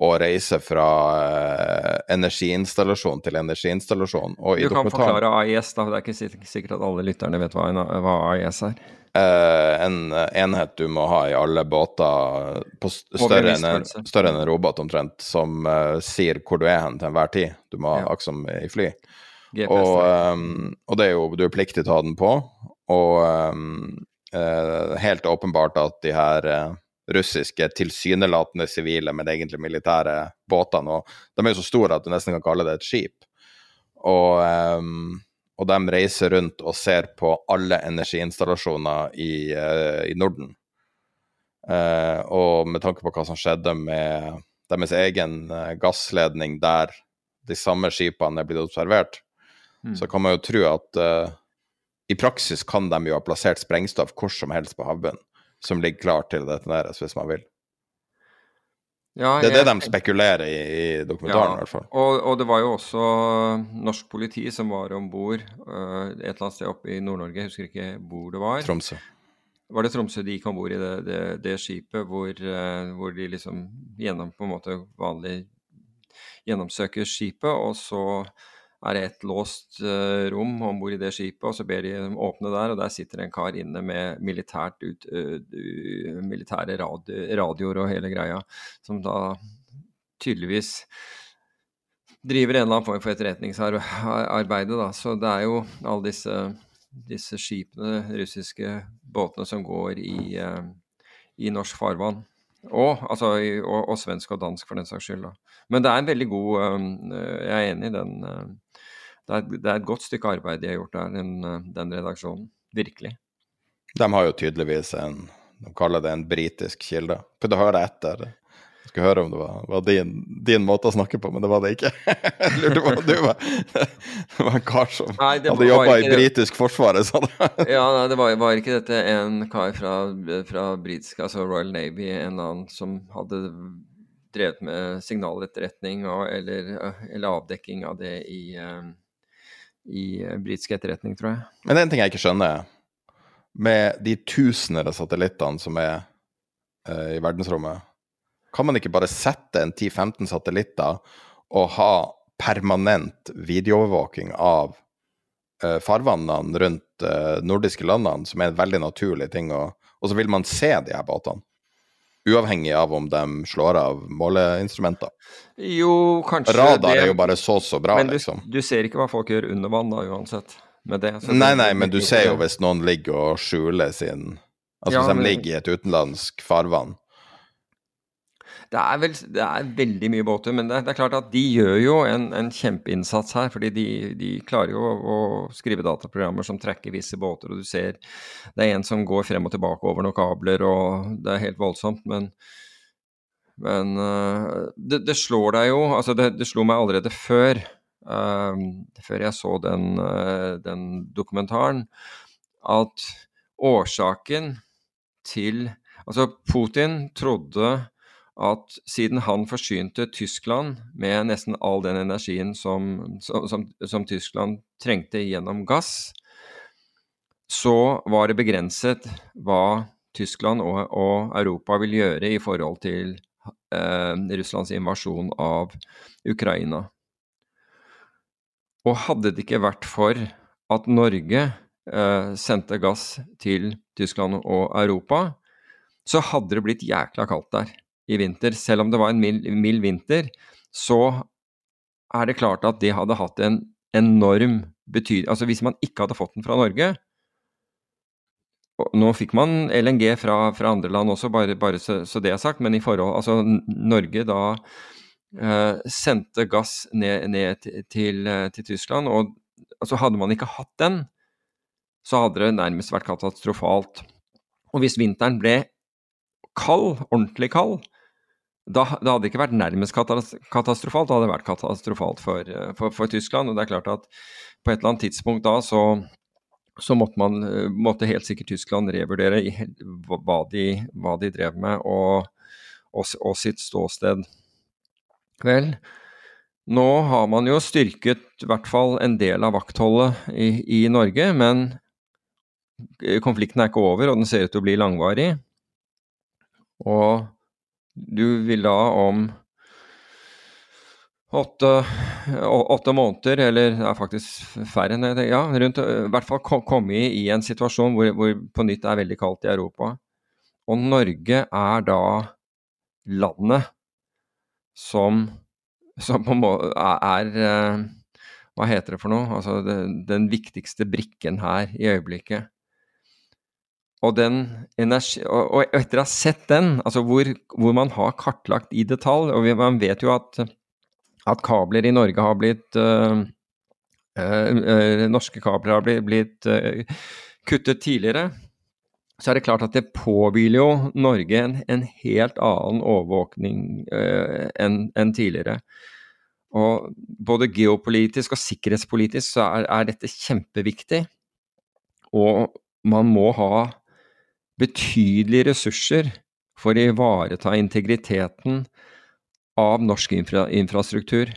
og reise fra uh, energiinstallasjon til energiinstallasjon. du kan forklare AIS, da. Det er ikke sikkert at alle lytterne vet hva, hva AIS er. eh, en enhet du må ha i alle båter på større enn en, større enn en robot omtrent, som eh, sier hvor du er hen til enhver tid. Du må ha Ja. aksom i fly. GPS. Og, og det er jo, du er pliktig til å ha den på. Og eh, helt åpenbart at de her eh, russiske tilsynelatende sivile, men egentlig militære båtene, og de er jo så store at du nesten kan kalle det et skip. Og, um, og de reiser rundt og ser på alle energiinstallasjoner i, uh, i Norden. Uh, og med tanke på hva som skjedde med deres egen gassledning der de samme skipene er blitt observert, Mm. så kan man jo tro at uh, i praksis kan de jo ha plassert sprengstoff hvor som helst på havbunnen, som ligger klar til å detoneres hvis man vil. Ja, Det er det de spekulerer i i dokumentaren, i hvert fall. Og, og det var jo også norsk politi som var om bord et eller annet sted oppe i Nord-Norge, jeg husker ikke hvor det var. Tromsø. Var det Tromsø de gikk om bord i det, det, det skipet hvor, uh, hvor de liksom gjennom på en måte vanlig gjennomsøker skipet, og så er det et låst uh, rom om bord i det skipet, og så ber de dem åpne der, og der sitter en kar inne med militært ut, uh, militære radio, radioer og hele greia, som da tydeligvis driver en eller annen form for etterretningsarbeid. Da. Så det er jo alle disse, disse skipene, russiske båtene, som går i, uh, i norsk farvann. Og, altså, og, og svensk og dansk, for den saks skyld. Da. Men det er en veldig god Jeg er enig i den. Eh, det, er, det er et godt stykke arbeid de har gjort der, den, eh, den redaksjonen. Virkelig. De har jo tydeligvis en De kaller det en britisk kilde. Å høre etter. Jeg skulle høre om det var, var din, din måte å snakke på, men det var det ikke. Jeg lurte på om du var, det var en kar som Nei, hadde jobba i britisk forsvaret, sa du. Ja, nei, det var, var ikke dette en kar fra, fra britisk, altså Royal Navy, en annen som hadde drevet med signaletterretning og, eller, eller avdekking av det i, eh, i eh, britisk etterretning, tror jeg. Men en ting jeg ikke skjønner. Med de tusener av satellittene som er eh, i verdensrommet, kan man ikke bare sette en 10-15 satellitter og ha permanent videoovervåking av eh, farvannene rundt eh, nordiske landene, som er en veldig naturlig ting, og, og så vil man se de her båtene? Uavhengig av om de slår av måleinstrumenter. Jo, kanskje Radar det, er jo bare så så bra, men du, liksom. du ser ikke hva folk gjør under vann da, uansett. Med det, så Nei, nei, men du ser jo hvis noen ligger og skjuler sin Altså Ja, hvis de men- ligger i et utenlandsk farvann. Det er, vel, det er veldig mye båter, men det, det er klart at de gjør jo en, en kjempeinnsats her. fordi de, de klarer jo å, å skrive dataprogrammer som trekker visse båter, og du ser det er en som går frem og tilbake over noen kabler, og det er helt voldsomt. Men, men øh, det, det slår deg jo Altså, det, slo meg allerede før, øh, før jeg så den, øh, den dokumentaren, at årsaken til Altså, Putin trodde at siden han forsynte Tyskland med nesten all den energien som, som, som, Tyskland trengte gjennom gass, så var det begrenset hva Tyskland og, og Europa vil gjøre i forhold til eh, Russlands invasjon av Ukraina. Og hadde det ikke vært for at Norge eh, sendte gass til Tyskland og Europa, så hadde det blitt jækla kaldt der i vinter. Selv om det var en mild, mild vinter, så er det klart at det hadde hatt en enorm betydning Altså hvis man ikke hadde fått den fra Norge Nå fikk man LNG fra, fra andre land også, bare, bare så, så, det er sagt, men i forhold Altså Norge da eh, sendte gass ned, ned til, til, til, Tyskland, og altså hadde man ikke hatt den, så hadde det nærmest vært katastrofalt. Og hvis vinteren ble kald, ordentlig kald, da, det hadde ikke vært nærmest katastrofalt, da hadde det vært katastrofalt for, for, for, Tyskland. Og det er klart at på et eller annet tidspunkt da så, så måtte man måtte helt sikkert Tyskland revurdere i, hva, de, hva, de, drev med, og, og, og sitt ståsted. Vel, nå har man jo styrket i hvert fall en del av vaktholdet i, i Norge, men konflikten er ikke over, og den ser ut til å bli langvarig. Og du vil da om åtte, åtte, måneder, eller det er faktisk færre enn det, ja, rundt, i hvert fall komme i, en situasjon hvor, hvor på nytt er veldig kaldt i Europa. Og Norge er da landet som, som på en er, er Hva heter det for noe? Altså det, den viktigste brikken her i øyeblikket. Og, energi, og, etter å ha sett den, altså hvor, hvor, man har kartlagt i detalj Og man vet jo at at kabler i Norge har blitt øh, øh, Norske kabler har blitt, blitt øh, kuttet tidligere, så er det klart at det påhviler jo Norge en, en helt annen overvåkning enn en tidligere. Og både geopolitisk og sikkerhetspolitisk så er, er dette kjempeviktig. Og man må ha betydelige ressurser for å ivareta integriteten av norsk infra infrastruktur.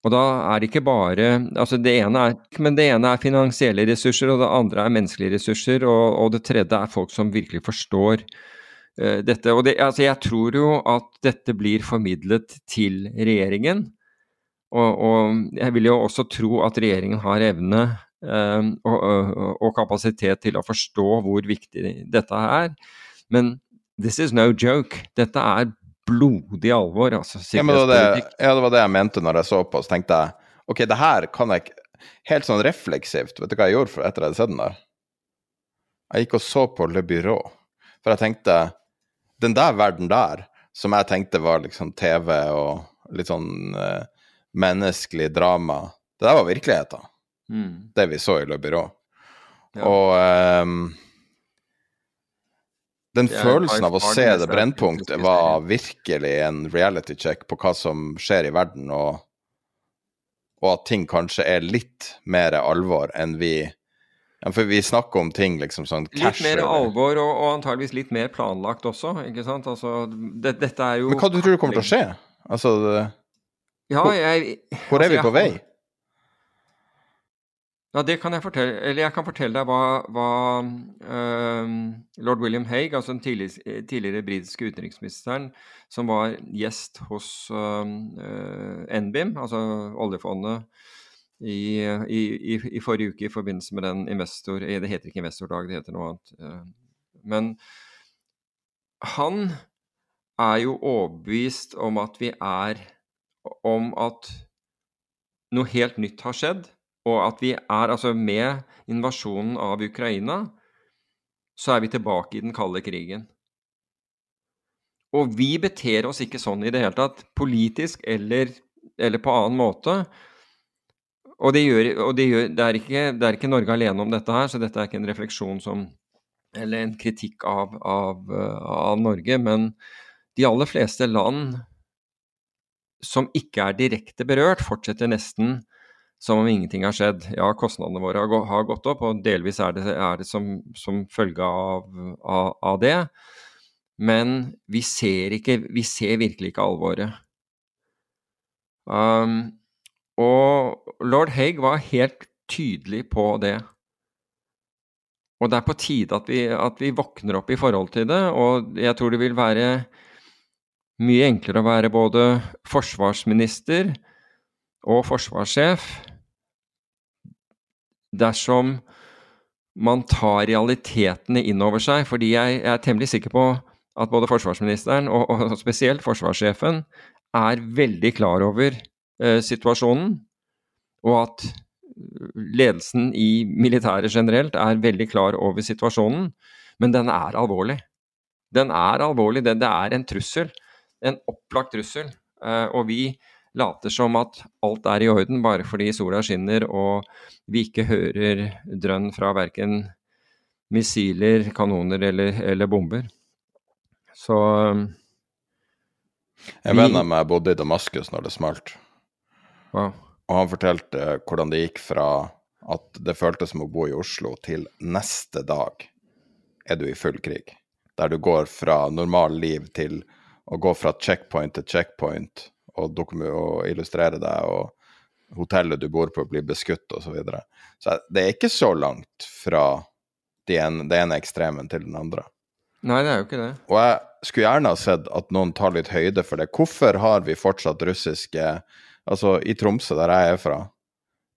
Og da er det ikke bare altså det ene er, Men det ene er finansielle ressurser, og det andre er menneskelige ressurser, og, og det tredje er folk som virkelig forstår uh, dette. Og det, altså jeg tror jo at dette blir formidlet til regjeringen. Og, og jeg vil jo også tro at regjeringen har evne og, og, kapasitet til å forstå hvor viktig dette er. Men this is no joke. Dette er blodig alvor. altså ja, det ja, det var det jeg mente når jeg så på, så tenkte jeg ok, det her kan jeg Helt sånn refleksivt, vet du hva jeg gjorde for etter jeg hadde sett den der? Jeg gikk og så på Le Byrå, for jeg tenkte Den der verden der, som jeg tenkte var liksom TV og litt sånn uh, menneskelig drama, det der var virkeligheten. Mm. Det vi så i Le Byrå. Ja. Og um, den følelsen av å se det brennpunktet var virkelig en reality check på hva som skjer i verden, og, og at ting kanskje er litt mer alvor enn vi ja, For vi snakker om ting liksom sånn cash Litt mer alvor, og, og antageligvis litt mer planlagt også, ikke sant. Altså, det, dette er jo Men hva du tror du kommer til å skje? Altså det, ja, jeg, Hvor er altså, vi på vei? Ja, det kan jeg fortelle. Eller jeg kan fortelle deg hva, hva uh, lord William Haig, altså den tidligere, tidligere britiske utenriksministeren, som var gjest hos uh, NBIM, altså oljefondet, i, i, i, i, forrige uke i forbindelse med den investor... Det heter ikke investordag, det heter noe annet. Uh, men han er jo overbevist om at vi er Om at noe helt nytt har skjedd og at vi er altså Med invasjonen av Ukraina så er vi tilbake i den kalde krigen. Og vi beter oss ikke sånn i det hele tatt, politisk eller, eller på annen måte. Og, det, gjør, og det, gjør, det, er ikke, det, er ikke, Norge alene om dette her, så dette er ikke en refleksjon som Eller en kritikk av, av, av Norge, men de aller fleste land som ikke er direkte berørt, fortsetter nesten som om ingenting har skjedd. Ja, kostnadene våre har gått opp, og delvis er det, er det som, som, følge av, av, av, det. Men vi ser, ikke, vi ser virkelig ikke alvoret. Um, og lord Haig var helt tydelig på det. Og det er på tide at vi, at vi våkner opp i forhold til det, og jeg tror det vil være mye enklere å være både forsvarsminister og forsvarssjef dersom man tar realitetene inn over seg. Fordi jeg, er temmelig sikker på at både forsvarsministeren og, og spesielt forsvarssjefen er veldig klar over eh, situasjonen, og at ledelsen i militæret generelt er veldig klar over situasjonen. Men den er alvorlig. Den er alvorlig. Det, det er en trussel. En opplagt trussel. Eh, og vi later som at alt er i orden bare fordi sola skinner og vi ikke hører drønn fra verken missiler, kanoner eller, eller bomber. Så En venn av meg bodde i Damaskus når det smalt. Wow. Og han fortalte hvordan det gikk fra at det føltes som å bo i Oslo, til neste dag er du i full krig. Der du går fra normal liv til å gå fra checkpoint til checkpoint og, og illustrere deg, og hotellet du bor på blir beskutt osv. Så, videre. så det er ikke så langt fra det ene, ene ekstremen til den andre. Nei, det er jo ikke det. Og jeg, skulle gjerne ha sett at noen tar litt høyde for det. Hvorfor har vi fortsatt russiske Altså, i Tromsø, der jeg er fra,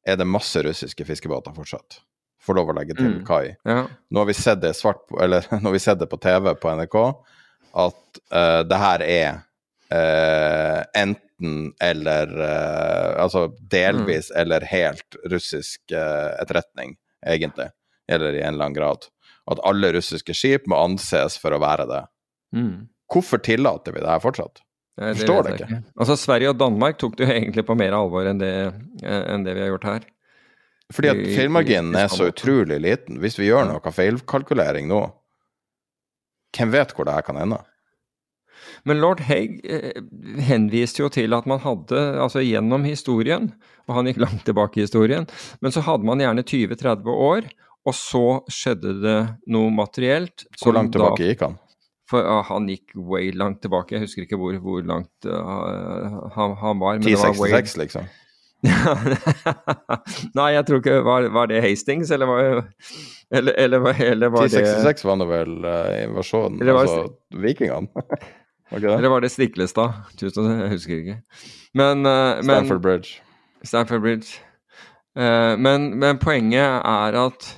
er det masse russiske fiskebåter fortsatt. Får lov å legge til Mm. kai. Ja. Nå har vi sett det svart på, eller nå har vi sett det på TV på NRK, at uh, det her er eh, enten eller eh, Altså delvis eller helt russisk eh, etterretning, egentlig. Eller i en eller annen grad. At alle russiske skip må anses for å være det. Mm. Hvorfor tillater vi det her fortsatt? Det Forstår det ikke. ikke. Altså, Sverige og Danmark tok det jo egentlig på mer alvor enn det, eh, enn det vi har gjort her. Fordi at feilmarginen er så utrolig liten. Hvis vi gjør noe feilkalkulering nå, hvem vet hvor det her kan ende? Men lord Haig eh, henviste jo til at man hadde, altså gjennom historien, og han gikk langt tilbake i historien, men så hadde man gjerne 20-30 år, og så skjedde det noe materielt. Hvor langt da- tilbake gikk han? For ah, han gikk way langt tilbake, jeg husker ikke hvor, hvor langt uh, han, han var. men det var way- 1066, liksom? Nei, jeg tror ikke Var, var det Hastings, eller var, eller, eller, var- eller var det 1066 var nå vel uh, invasjonen, var det- altså vikingene? det? Eller var det Stiklestad? Jeg husker ikke. Men, eh, men Stanford Bridge. Stanford Bridge. Eh, men, men poenget er at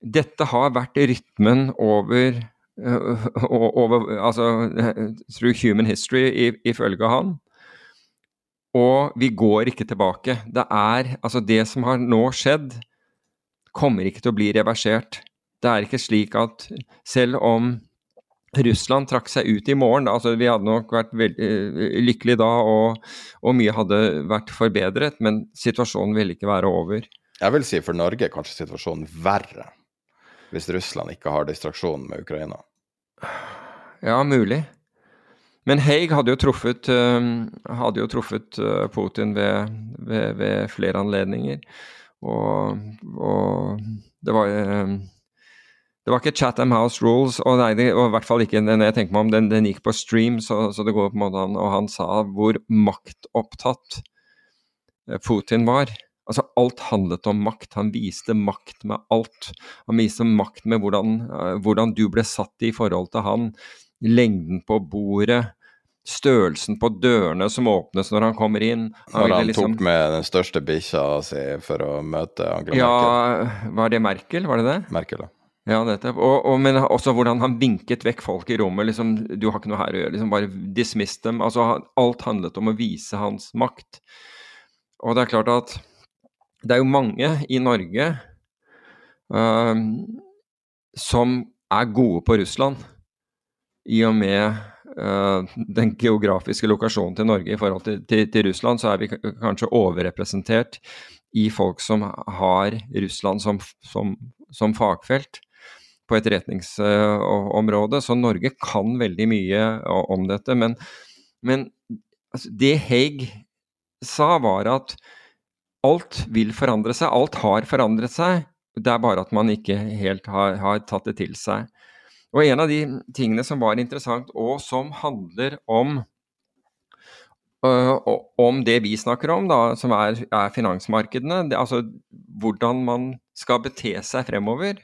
dette har vært rytmen over, eh, over Altså through human history, ifølge han. Og vi går ikke tilbake. Det er Altså, det som har nå skjedd, kommer ikke til å bli reversert. Det er ikke slik at selv om Russland trakk seg ut i morgen. altså Vi hadde nok vært eh, lykkelige da, og, og mye hadde vært forbedret, men situasjonen ville ikke være over. Jeg vil si for Norge er kanskje situasjonen verre, hvis Russland ikke har distraksjonen med Ukraina. Ja, mulig. Men Haig hadde jo truffet, eh, hadde jo truffet eh, Putin ved, ved, ved flere anledninger. Og, og det var det var ikke Chatham House Rules, og, nei, det, og i hvert fall ikke den jeg tenker meg om, den, den gikk på stream, så, så det går på en måte an. Og han sa hvor maktopptatt eh, Putin var. Altså Alt handlet om makt. Han viste makt med alt. Han viste makt med hvordan, eh, hvordan du ble satt i forhold til han. Lengden på bordet. Størrelsen på dørene som åpnes når han kommer inn. Når han liksom- tok med den største bikkja si for å møte Angela Ja, Merkel. var det Merkel? Var det det? Merkel, da. Ja, nettopp. Og, og, men også hvordan han vinket vekk folk i rommet. liksom, Du har ikke noe her å gjøre. liksom Bare dismiss dem. altså Alt handlet om å vise hans makt. Og det er klart at det er jo mange i Norge uh, som er gode på Russland, i og med uh, den geografiske lokasjonen til Norge i forhold til, til, til Russland, så er vi kanskje overrepresentert i folk som har Russland som, som, som fagfelt på etterretningsområdet. Så Norge kan veldig mye om dette. Men, men altså, det Haig sa, var at alt vil forandre seg. Alt har forandret seg. Det er bare at man ikke helt har, har tatt det til seg. Og en av de tingene som var interessant, og som handler om Uh, om det vi snakker om, da, som er, er finansmarkedene, det, altså hvordan man skal bete seg fremover.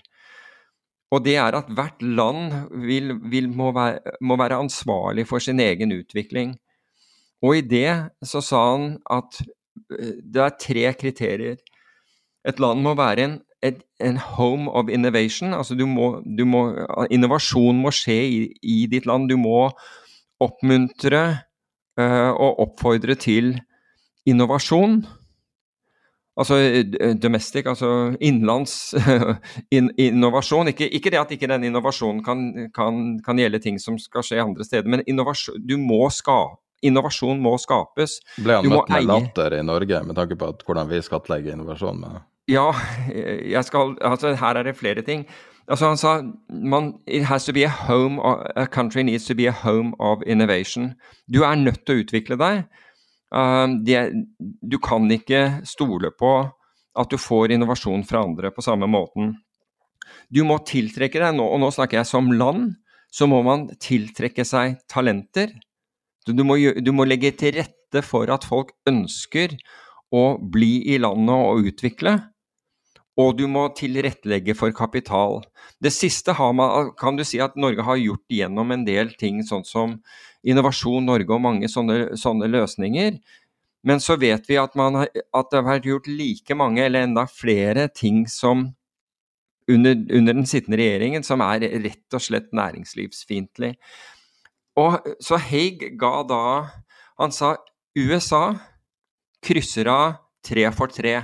Og det er at hvert land vil, vil må, være, må være ansvarlig for sin egen utvikling. Og i det så sa han at eh, det er tre kriterier. Et land må være en, et, en home of innovation. Altså du må, du må, innovasjon må skje i, i ditt land. Du må oppmuntre uh, og oppfordre til innovasjon. Altså eh, domestic, altså innenlands in, innovasjon. Ikke, ikke det at ikke den innovasjonen kan, kan, kan gjelde ting som skal skje andre steder, men du må ska, innovasjon må skapes. Ble han Du møtt med latter i Norge, med tanke på at, hvordan vi skattlegger innovasjon? Med. Ja, jeg skal, altså her er det flere ting. Altså Han sa man, it has to be a home, a country needs to be a home of innovation. Du er nødt til å utvikle deg. Um, det, du kan ikke stole på at du får innovasjon fra andre på samme måten. Du må tiltrekke deg, og nå snakker jeg som land, så må man tiltrekke seg talenter. Du, må, du må legge til rette for at folk ønsker å bli i landet og utvikle. og du må tilrettelegge for kapital. Det siste man, kan du si at Norge har gjort gjennom en del ting, sånn som Innovasjon Norge og mange sånne, sånne løsninger. Men så vet vi at, man, at, det har vært gjort like mange, eller enda flere, ting som under, under den sittende regjeringen som er rett og slett næringslivsfiendtlig. Og så Haig ga da Han sa USA krysser av tre for tre.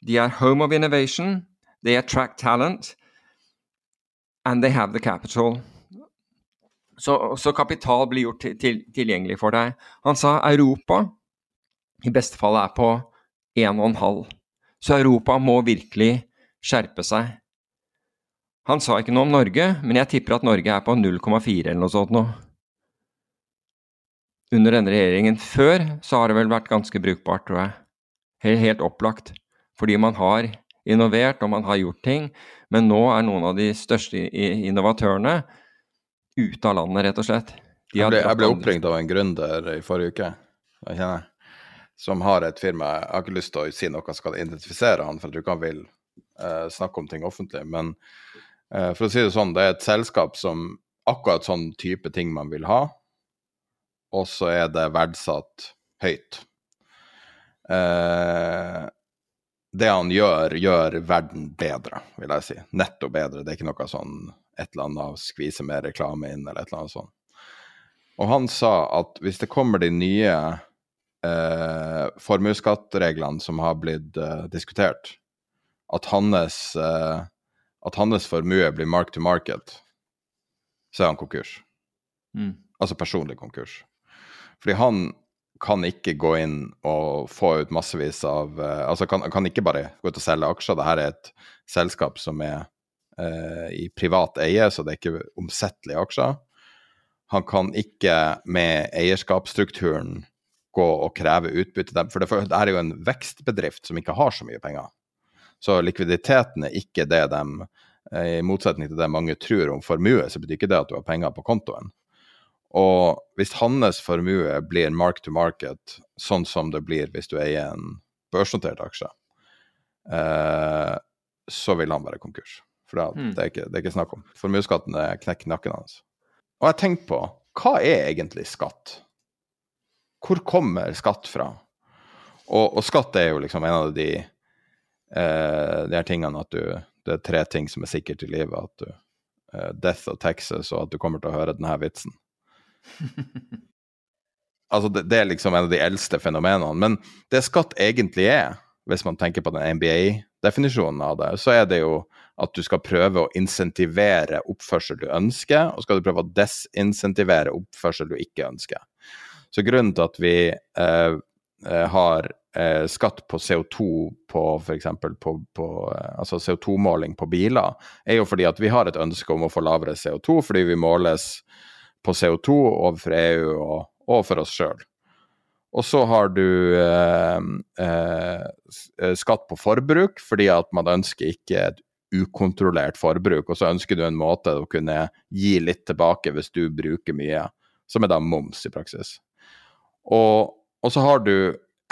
De er home of innovation, they attract talent, and they have the capital. Så, så kapital blir gjort til, til, tilgjengelig for deg. Han sa Europa i beste fall er på 1,5. Så Europa må virkelig skjerpe seg. Han sa ikke noe om Norge, men jeg tipper at Norge er på 0,4 eller noe sånt nå. Under denne regjeringen. Før så har det vel vært ganske brukbart, tror jeg. Helt, helt opplagt. Fordi man har innovert og man har gjort ting. Men nå er noen av de største innovatørene ute av landet, rett og slett. jeg ble, jeg ble oppringt av en gründer i forrige uke, jeg kjenner, som har et firma. Jeg har ikke lyst til å si noe som skal identifisere han, for jeg tror ikke han vil uh, snakke om ting offentlig. Men uh, for å si det sånn, det er et selskap som akkurat sånn type ting man vil ha, og så er det verdsatt høyt. Uh, det han gjør, gjør verden bedre, vil jeg si. Netto bedre. Det er ikke noe sånn et eller annet skvise mer reklame inn, eller et eller annet sånt. Og han sa at hvis det kommer de nye eh, formuesskattreglene som har blitt eh, diskutert, at hans, eh, at hans formue blir mark to market, så er han konkurs. Mm. Altså personlig konkurs. Fordi han kan ikke gå inn og få ut massevis av uh, Altså kan, kan, ikke bare gå ut og selge aksjer. Dette er et selskap som er i privat eie, så det er ikke omsettelige aksjer. Han kan ikke med eierskapsstrukturen gå og kreve utbytte. For det, for det er jo en vekstbedrift som ikke har så mye penger. Så likviditeten er ikke det de eh, I motsetning til det mange tror om formue, så betyr ikke det at du har penger på kontoen. Og hvis hans formue blir mark to market, sånn som det blir hvis du eier en børsnotert aksje, eh, så vil han være konkurs. For det, mm. det, er ikke, det, er ikke, snakk om. Formuesskatten knekker nakken hans. Og jeg tenkte på hva er egentlig skatt? Hvor kommer skatt fra? Og, og skatt er jo liksom en av de, eh, de her tingene at du Det er tre ting som er sikkert i livet. At du eh, Death og Texas, og at du kommer til å høre denne vitsen. altså, det, det, er liksom en av de eldste fenomenene. Men det skatt egentlig er, hvis man tenker på den NBA-definisjonen av det, så er det jo at du skal prøve å insentivere oppførsel du ønsker, og skal du prøve å desinsentivere oppførsel du ikke ønsker. Så grunnen til at vi eh, eh har eh, skatt på CO2 på f.eks. på, eh, altså CO2-måling på biler, er jo fordi at vi har et ønske om å få lavere CO2, fordi vi måles på CO2 overfor EU og, og for oss sjøl. Og så har du eh, eh, skatt på forbruk, fordi at man ønsker ikke et ukontrollert forbruk. Og så ønsker du en måte å kunne gi litt tilbake hvis du bruker mye, som er da moms i praksis. Og, og så har du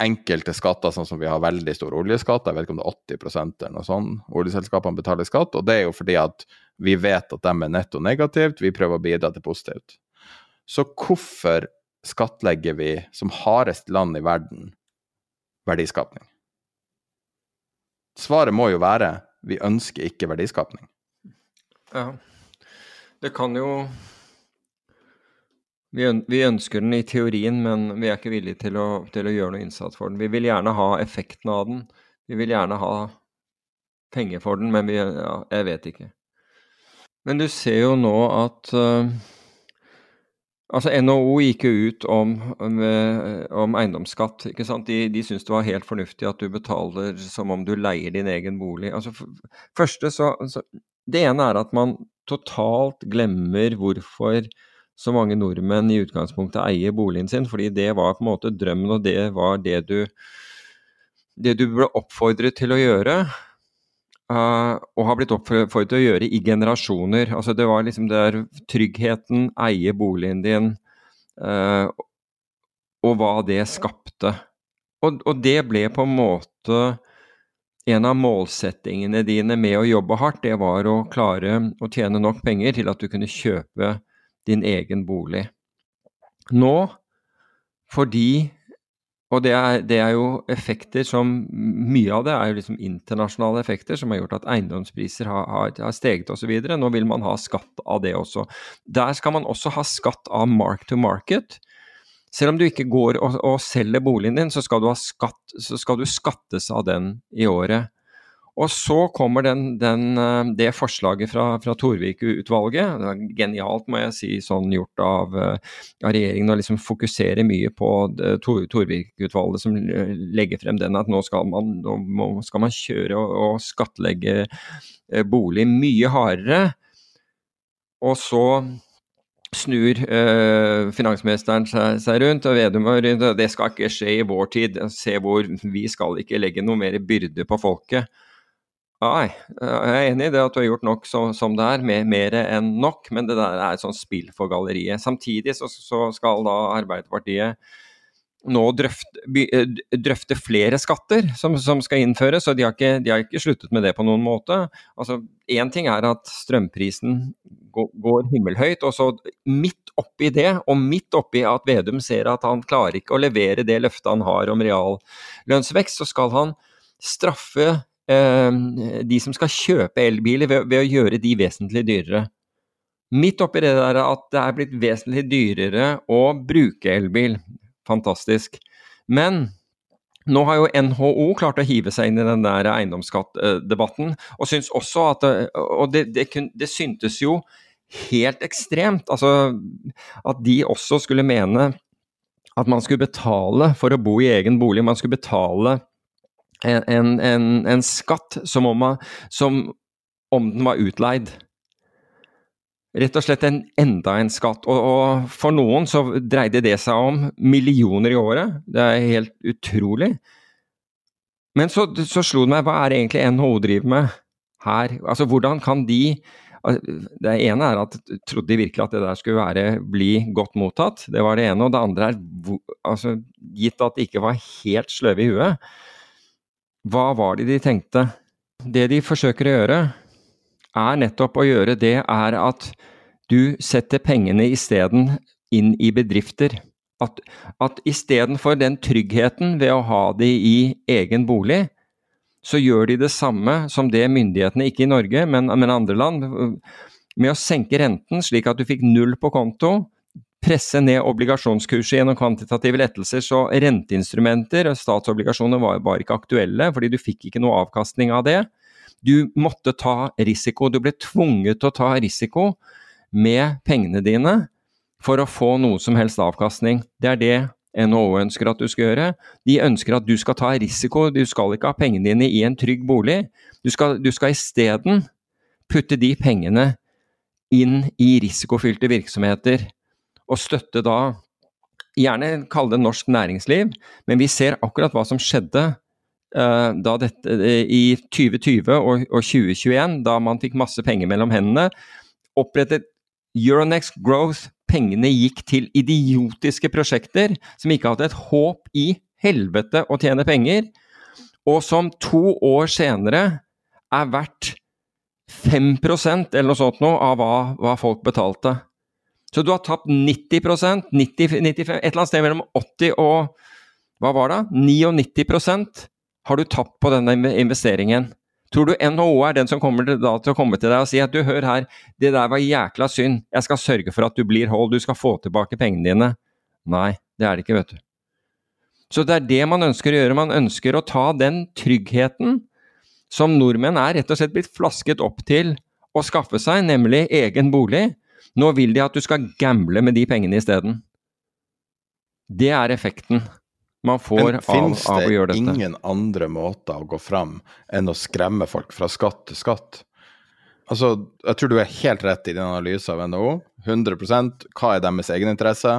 enkelte skatter, sånn som vi har veldig stor oljeskatt. Jeg vet ikke om det er 80 eller noe sånt. Oljeselskapene betaler skatt. Og det er jo fordi at vi vet at de er netto negativt, vi prøver å bidra til positivt. Så hvorfor skattlegger vi som hardest land i verden verdiskapning? Svaret må jo være vi ønsker ikke verdiskapning. Ja. Det kan jo vi ønsker den i teorien, men vi er ikke villige til å, til å, gjøre noe innsats for den. Vi vil gjerne ha effekten av den. Vi vil gjerne ha penger for den, men vi Ja, jeg vet ikke. Men du ser jo nå at uh, Altså NHO gikk jo ut om, om eiendomsskatt. ikke sant? De, de syntes det var helt fornuftig at du betaler som om du leier din egen bolig. Altså, for, første så, så, Det ene er at man totalt glemmer hvorfor så mange nordmenn i utgangspunktet eier boligen sin, fordi det var på en måte drømmen, og det var det du, det du ble oppfordret til å gjøre. Uh, og har blitt oppfordret til å gjøre i generasjoner. Altså Det var liksom der tryggheten, eie boligen din, uh, og hva det skapte. Og, og, det ble på en måte en av målsettingene dine med å jobbe hardt, det var å klare å tjene nok penger til at du kunne kjøpe din egen bolig. Nå, fordi og det er, det er, jo effekter som Mye av det er jo liksom internasjonale effekter som har gjort at eiendomspriser har, har, har steget osv. Nå vil man ha skatt av det også. Der skal man også ha skatt av mark to market. Selv om du ikke går og, og selger boligen din, så skal, skatt, så skal du skattes av den i året. Og så kommer den, den, eh, det forslaget fra, fra Torvik-utvalget. Genialt, må jeg si, sånn gjort av, eh, av regjeringen å liksom fokusere mye på Torvik-utvalget som legger frem den at nå skal man, nå skal man kjøre og, og skattlegge eh, bolig mye hardere. Og så snur eh, finansministeren seg, seg, rundt og Vedum og det skal ikke skje i vår tid. Se hvor vi skal ikke legge noe mer byrde på folket. Nei, jeg er enig i det at du har gjort nok så, som det er, mer, mer enn nok, men det der er et sånt spill for galleriet. Samtidig så, så skal da Arbeiderpartiet nå drøfte, eh, drøfte flere skatter som, som, skal innføres, og de har, ikke, de har, ikke, sluttet med det på noen måte. Altså, Én ting er at strømprisen går, går himmelhøyt, og så midt oppi det, og midt oppi at Vedum ser at han klarer ikke å levere det løftet han har om reallønnsvekst, så skal han straffe de som skal kjøpe elbiler, ved, ved, å gjøre de vesentlig dyrere. Midt oppi det der at det er blitt vesentlig dyrere å bruke elbil. Fantastisk. Men nå har jo NHO klart å hive seg inn i den der eiendomsskattdebatten, og syns også at Og det, det, det syntes jo helt ekstremt. Altså at de også skulle mene at man skulle betale for å bo i egen bolig. Man skulle betale en, en, en skatt som om, som om, den var utleid. Rett og slett en, enda en skatt. Og, og, for noen så dreide det seg om millioner i året. Det er helt utrolig. Men så, så slo det meg, hva er det egentlig NHO driver med her? Altså hvordan kan de det ene er at trodde de virkelig at det der skulle være, bli godt mottatt. Det var det ene. Og det andre er, altså, gitt at de ikke var helt sløve i huet, hva var det de tenkte? Det de forsøker å gjøre, er nettopp å gjøre det er at du setter pengene isteden inn i bedrifter. At, at istedenfor den tryggheten ved å ha de i egen bolig, så gjør de det samme som det myndighetene, ikke i Norge, men, men andre land, med å senke renten slik at du fikk null på konto, presse ned obligasjonskurset gjennom kvantitative lettelser, så renteinstrumenter og statsobligasjoner var bare ikke aktuelle, fordi du fikk ikke noe avkastning av det. Du måtte ta risiko. Du ble tvunget til å ta risiko med pengene dine for å få noe som helst avkastning. Det er det NHO ønsker at du skal gjøre. De ønsker at du skal ta risiko, du skal ikke ha pengene dine i en trygg bolig. Du skal, du skal isteden putte de pengene inn i risikofylte virksomheter og støtte da Gjerne kalle det norsk næringsliv, men vi ser akkurat hva som skjedde uh, da dette, i 2020 og, og 2021, da man fikk masse penger mellom hendene. Opprettet Euronext Growth. Pengene gikk til idiotiske prosjekter som ikke hadde et håp i helvete å tjene penger, og som to år senere er verdt 5% eller noe sånt noe av hva, hva folk betalte. Så du har tapt 90% 90, 95, Et eller annet sted mellom 80 og hva var det? 99% har du tapt på denne investeringen. Tror du NHO er den som kommer til, da, til å komme til deg og si at du, hør her, det der var jækla synd, jeg skal sørge for at du blir hold, du skal få tilbake pengene dine. Nei, det er det ikke, vet du. Så det er det man ønsker å gjøre. Man ønsker å ta den tryggheten som nordmenn er rett og slett blitt flasket opp til å skaffe seg, nemlig egen bolig. Nå vil de at du skal gamble med de pengene isteden. Det er effekten man får av, av, å gjøre dette. Men finnes det ingen andre måter å gå fram enn å skremme folk fra skatt til skatt? Altså, jeg tror du er helt rett i din analyse av NHO. 100% Hva er deres egeninteresse?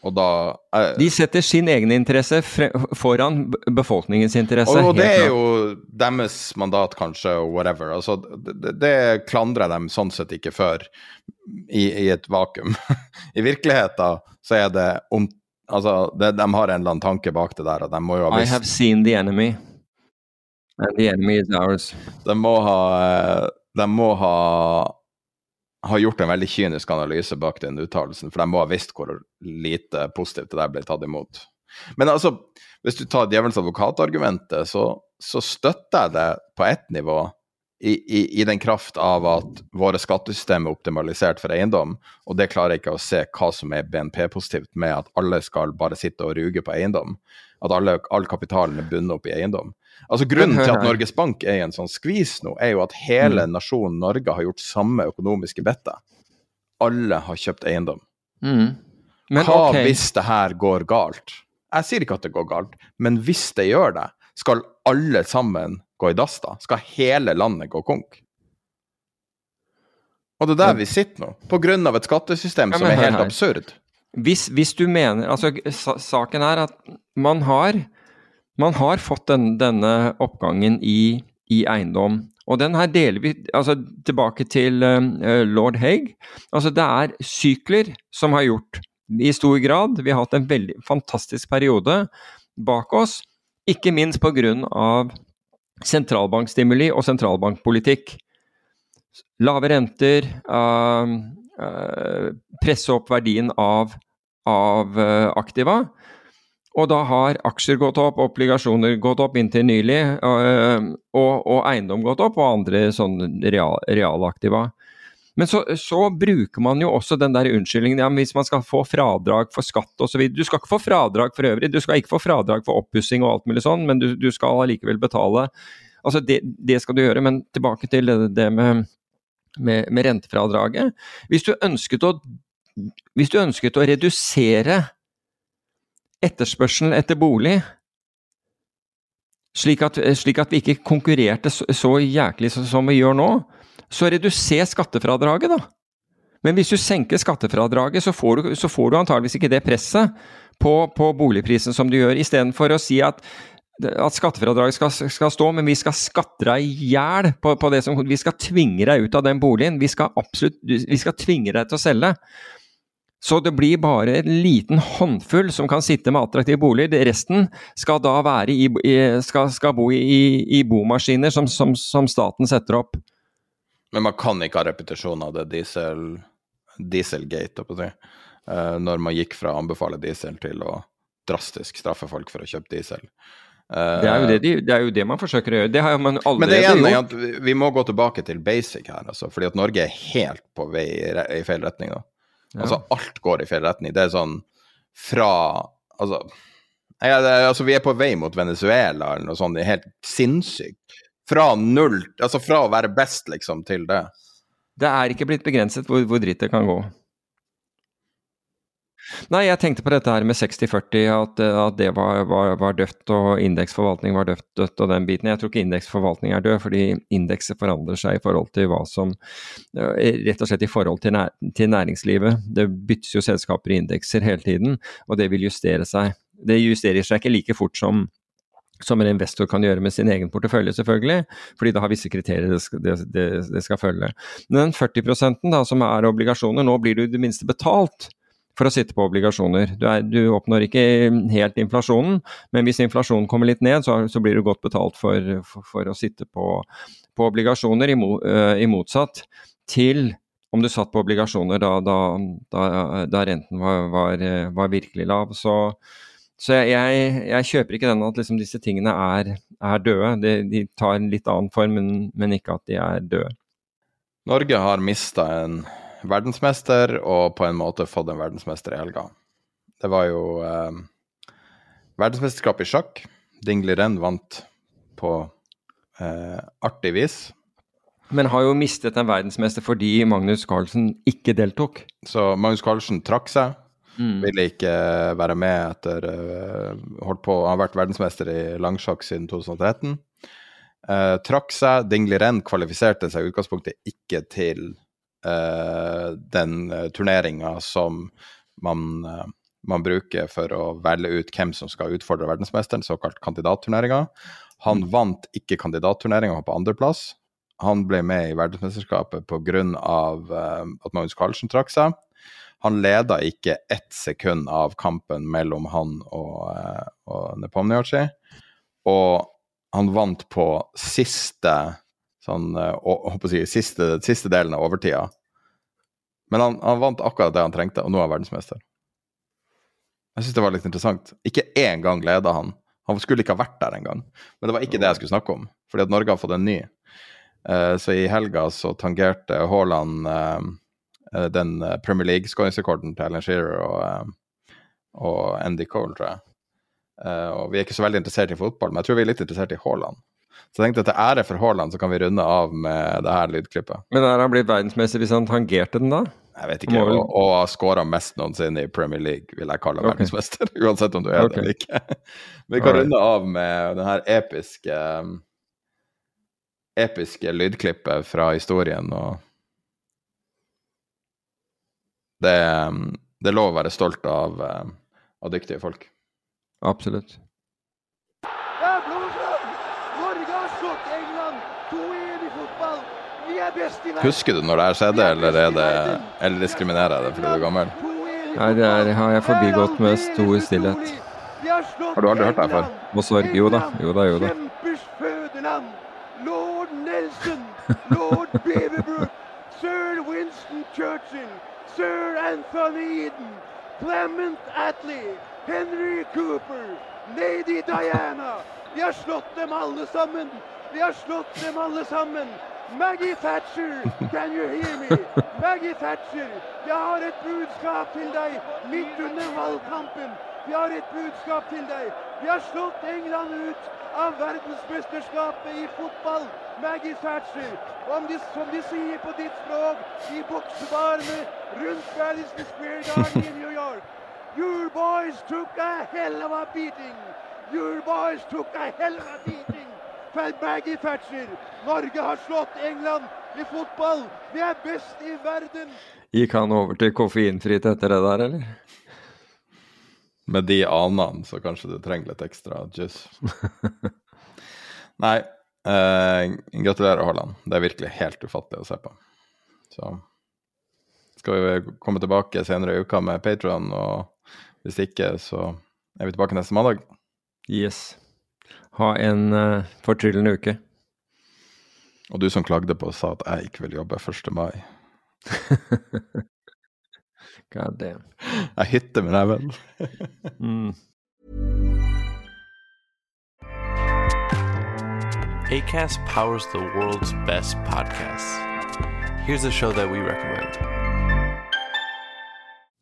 Og da eh, De setter sin egeninteresse foran befolkningens interesse. Og, og det er jo deres mandat, kanskje, og whatever. Altså, det, det klandrer dem sånn sett ikke for i, i et vakuum. I virkeligheten så er det om Altså, det, de har en eller annen tanke bak det der, og de må jo ha visst I have seen the enemy. And the enemy is ours. De må ha, de må ha, ha gjort en veldig kynisk analyse bak den uttalelsen, for de må ha visst hvor lite positivt det der ble tatt imot. Men altså, hvis du tar djevelens advokatargumentet, så, så støtter jeg det på ett nivå. I, i, I, den kraft av at våre skattesystem er optimalisert for eiendom, og det klarer jeg ikke å se hva som er BNP-positivt med at alle skal bare sitte og ruge på eiendom. At alle, all kapitalen er bundet opp i eiendom. Altså Grunnen til at Norges Bank er i en sånn skvis nå, er jo at hele mm. nasjonen Norge har gjort samme økonomiske bettet. Alle har kjøpt eiendom. Mm. Men, Hva okay. hvis det her går galt? Jeg sier ikke at det går galt, men hvis det gjør det, skal alle sammen gå i dass da? Skal hele landet gå konk? Og det er der vi sitter nå, av et skattesystem ja, som er helt her. absurd. Hvis, hvis, du mener Altså, saken er at man har, man har fått den, denne oppgangen i, i, eiendom. Og den her deler vi altså tilbake til uh, lord Haig. Altså, det er sykler som har gjort i stor grad. Vi har hatt en veldig fantastisk periode bak oss, ikke minst pga. sentralbankstimuli og sentralbankpolitikk. Lave renter, uh, uh, presse opp verdien av, av aktiva. Og da har aksjer gått opp, obligasjoner gått opp inntil nylig, og, og eiendom gått opp, og andre sånn real, realaktiva. Men så, så, bruker man jo også den der unnskyldningen ja, hvis man skal få fradrag for skatt osv. Du skal ikke få fradrag for øvrig, du skal ikke få fradrag for oppussing og alt mulig sånn, men du, du skal allikevel betale. Altså det, det, skal du gjøre, men tilbake til det, det med, med, med, rentefradraget. Hvis du, ønsket å, hvis du ønsket å redusere etterspørselen etter bolig, slik at, slik at vi ikke konkurrerte så, så jæklig som vi gjør nå, så reduser skattefradraget, da. Men hvis du senker skattefradraget, så får du, så får du antageligvis ikke det presset på, på boligprisen som du gjør, istedenfor å si at, at skattefradraget skal, skal, stå, men vi skal skatte deg i hjel på, på, det som Vi skal tvinge deg ut av den boligen. Vi skal absolutt Vi skal tvinge deg til å selge. Så det blir bare en liten håndfull som kan sitte med attraktive boliger. Resten skal da være i, skal, skal bo i, i bomaskiner som, som, som staten setter opp. Men man kan ikke ha repetisjon av det diesel, dieselgate, si, uh, når man gikk fra å anbefale diesel til å drastisk straffe folk for å kjøpe diesel. Det, er det, de, det, er jo det, man forsøker å gjøre. Det har man allerede men det er at. Vi må gå tilbake til basic her, altså, fordi at Norge er helt på vei i, i feil retning. Da. Ja. Altså, alt går i feil retning. Det er sånn fra Altså, jeg, altså vi er på vei mot Venezuela eller noe sånt. Det er helt sinnssykt fra null, altså fra å være best, liksom, til det. Det er ikke blitt begrenset hvor, hvor dritt det kan gå. Nei, jeg tenkte på dette her med 60-40, at, at, det var, var, var, dødt og indeksforvaltning var dødt, dødt og den biten. Jeg tror ikke indeksforvaltning er død, fordi indekset forandrer seg i forhold til hva som eh, Rett og slett i forhold til, nær, til næringslivet. Det byttes jo selskaper i indekser hele tiden, og det vil justere seg. Det justerer seg ikke like fort som som en investor kan gjøre med sin egen portefølje, selvfølgelig, fordi det har visse kriterier det skal, det, det, det skal følge. Men den 40 da, som er obligasjoner, nå blir du i det minste betalt for å sitte på obligasjoner. Du, er, du, oppnår ikke helt inflasjonen, men hvis inflasjonen kommer litt ned, så, så blir du godt betalt for, for, for å sitte på, på obligasjoner, i, uh, i, motsatt til om du satt på obligasjoner da, da, da, da renten var, var, var virkelig lav. Så så jeg, jeg, jeg, kjøper ikke den at liksom disse tingene er, er døde. De, de, tar en litt annen form, men, men, ikke at de er døde. Norge har mista en verdensmester, og på en måte fått en verdensmester i helga. Det var jo eh, verdensmesterskap i sjakk. Dingley Renn vant på eh, artig vis. Men har jo mistet en verdensmester fordi Magnus Carlsen ikke deltok. Så Magnus Carlsen trakk seg. Mm. Ville ikke være med etter uh, holdt på, Han har vært verdensmester i langsjakk siden 2013. Uh, eh, trakk seg. Dingley Renn kvalifiserte seg i utgangspunktet ikke til den uh, turneringa som man, man, bruker for å velge ut hvem som skal utfordre verdensmesteren, såkalt kandidatturneringa. Han mm. vant ikke kandidatturneringa på andreplass. Han ble med i verdensmesterskapet pga. Uh, at Magnus Carlsen trakk seg. Han leda ikke ett sekund av kampen mellom han og, eh, og Nepomniachtchi. Og han vant på siste sånn, å, si, siste, siste, delen av overtida. Men han, han, vant akkurat det han trengte, og nå er han verdensmester. Jeg syns det var litt interessant. Ikke én gang leda han. Han skulle ikke ha vært der engang. Men det var ikke det jeg skulle snakke om, fordi at Norge har fått en ny. Uh, så i helga så tangerte Haaland uh, den Premier League-skåringsrekorden til Ellen Shearer og, og, Andy Cole, tror jeg. og vi er ikke så veldig interessert i fotball, men jeg tror vi er litt interessert i Haaland. Så jeg tenkte at til ære for Haaland så kan vi runde av med det her lydklippet. Men er han blitt verdensmester hvis han tangerte den da? Jeg vet ikke. Og, og har skåra mest noensinne i Premier League, vil jeg kalle okay. verdensmester. Uansett om du er okay. det eller ikke. Men vi kan Alright. runde av med den her episke episke lydklippet fra historien. og det, det er lov å være stolt av, av dyktige folk. Absolutt. Husker du når det her skjedde, eller, er det, eller diskriminerer jeg det fordi du er gammel? Nei, det er, har jeg forbigått med stor stillhet. Har du aldri hørt det her før? Og sorg. Jo da, jo da, jo da. Lord Nelson, lord Beaverbrook, sir Winston Churchill, sir Anthony Eden, Clement Attlee, Henry Cooper, lady Diana. Vi har slått dem alle sammen. Vi har slått dem alle sammen. Maggie Thatcher, can you hear me? Maggie Thatcher, jeg har et budskap til deg midt under valgkampen. Vi har et budskap til deg. Vi har slått England ut av verdensmesterskapet i fotball. Maggie Thatcher, om de, som de sier på ditt språk, i boksebarene rundt Madison Square Garden i New York. Your boys took a hell of a beating. Your boys took a hell of a beating. Maggie Thatcher. Norge har slått England i fotball. Vi er best i verden. Gikk han over til koffeinfritt etter det der, eller? Med de anene, så kanskje du trenger litt ekstra juice. Nei, eh, gratulerer, Haaland. Det er virkelig helt ufattelig å se på. Så skal vi komme tilbake senere i uka med Patron, og hvis ikke, så er vi tilbake neste mandag. Yes. Ha en uh, fortryllende uke. Og du som klagde på og sa at jeg ikke vil jobbe 1. mai. God damn. Jeg hytter med neven. mm. ACAST powers the world's best podcasts. Here's a show that we recommend.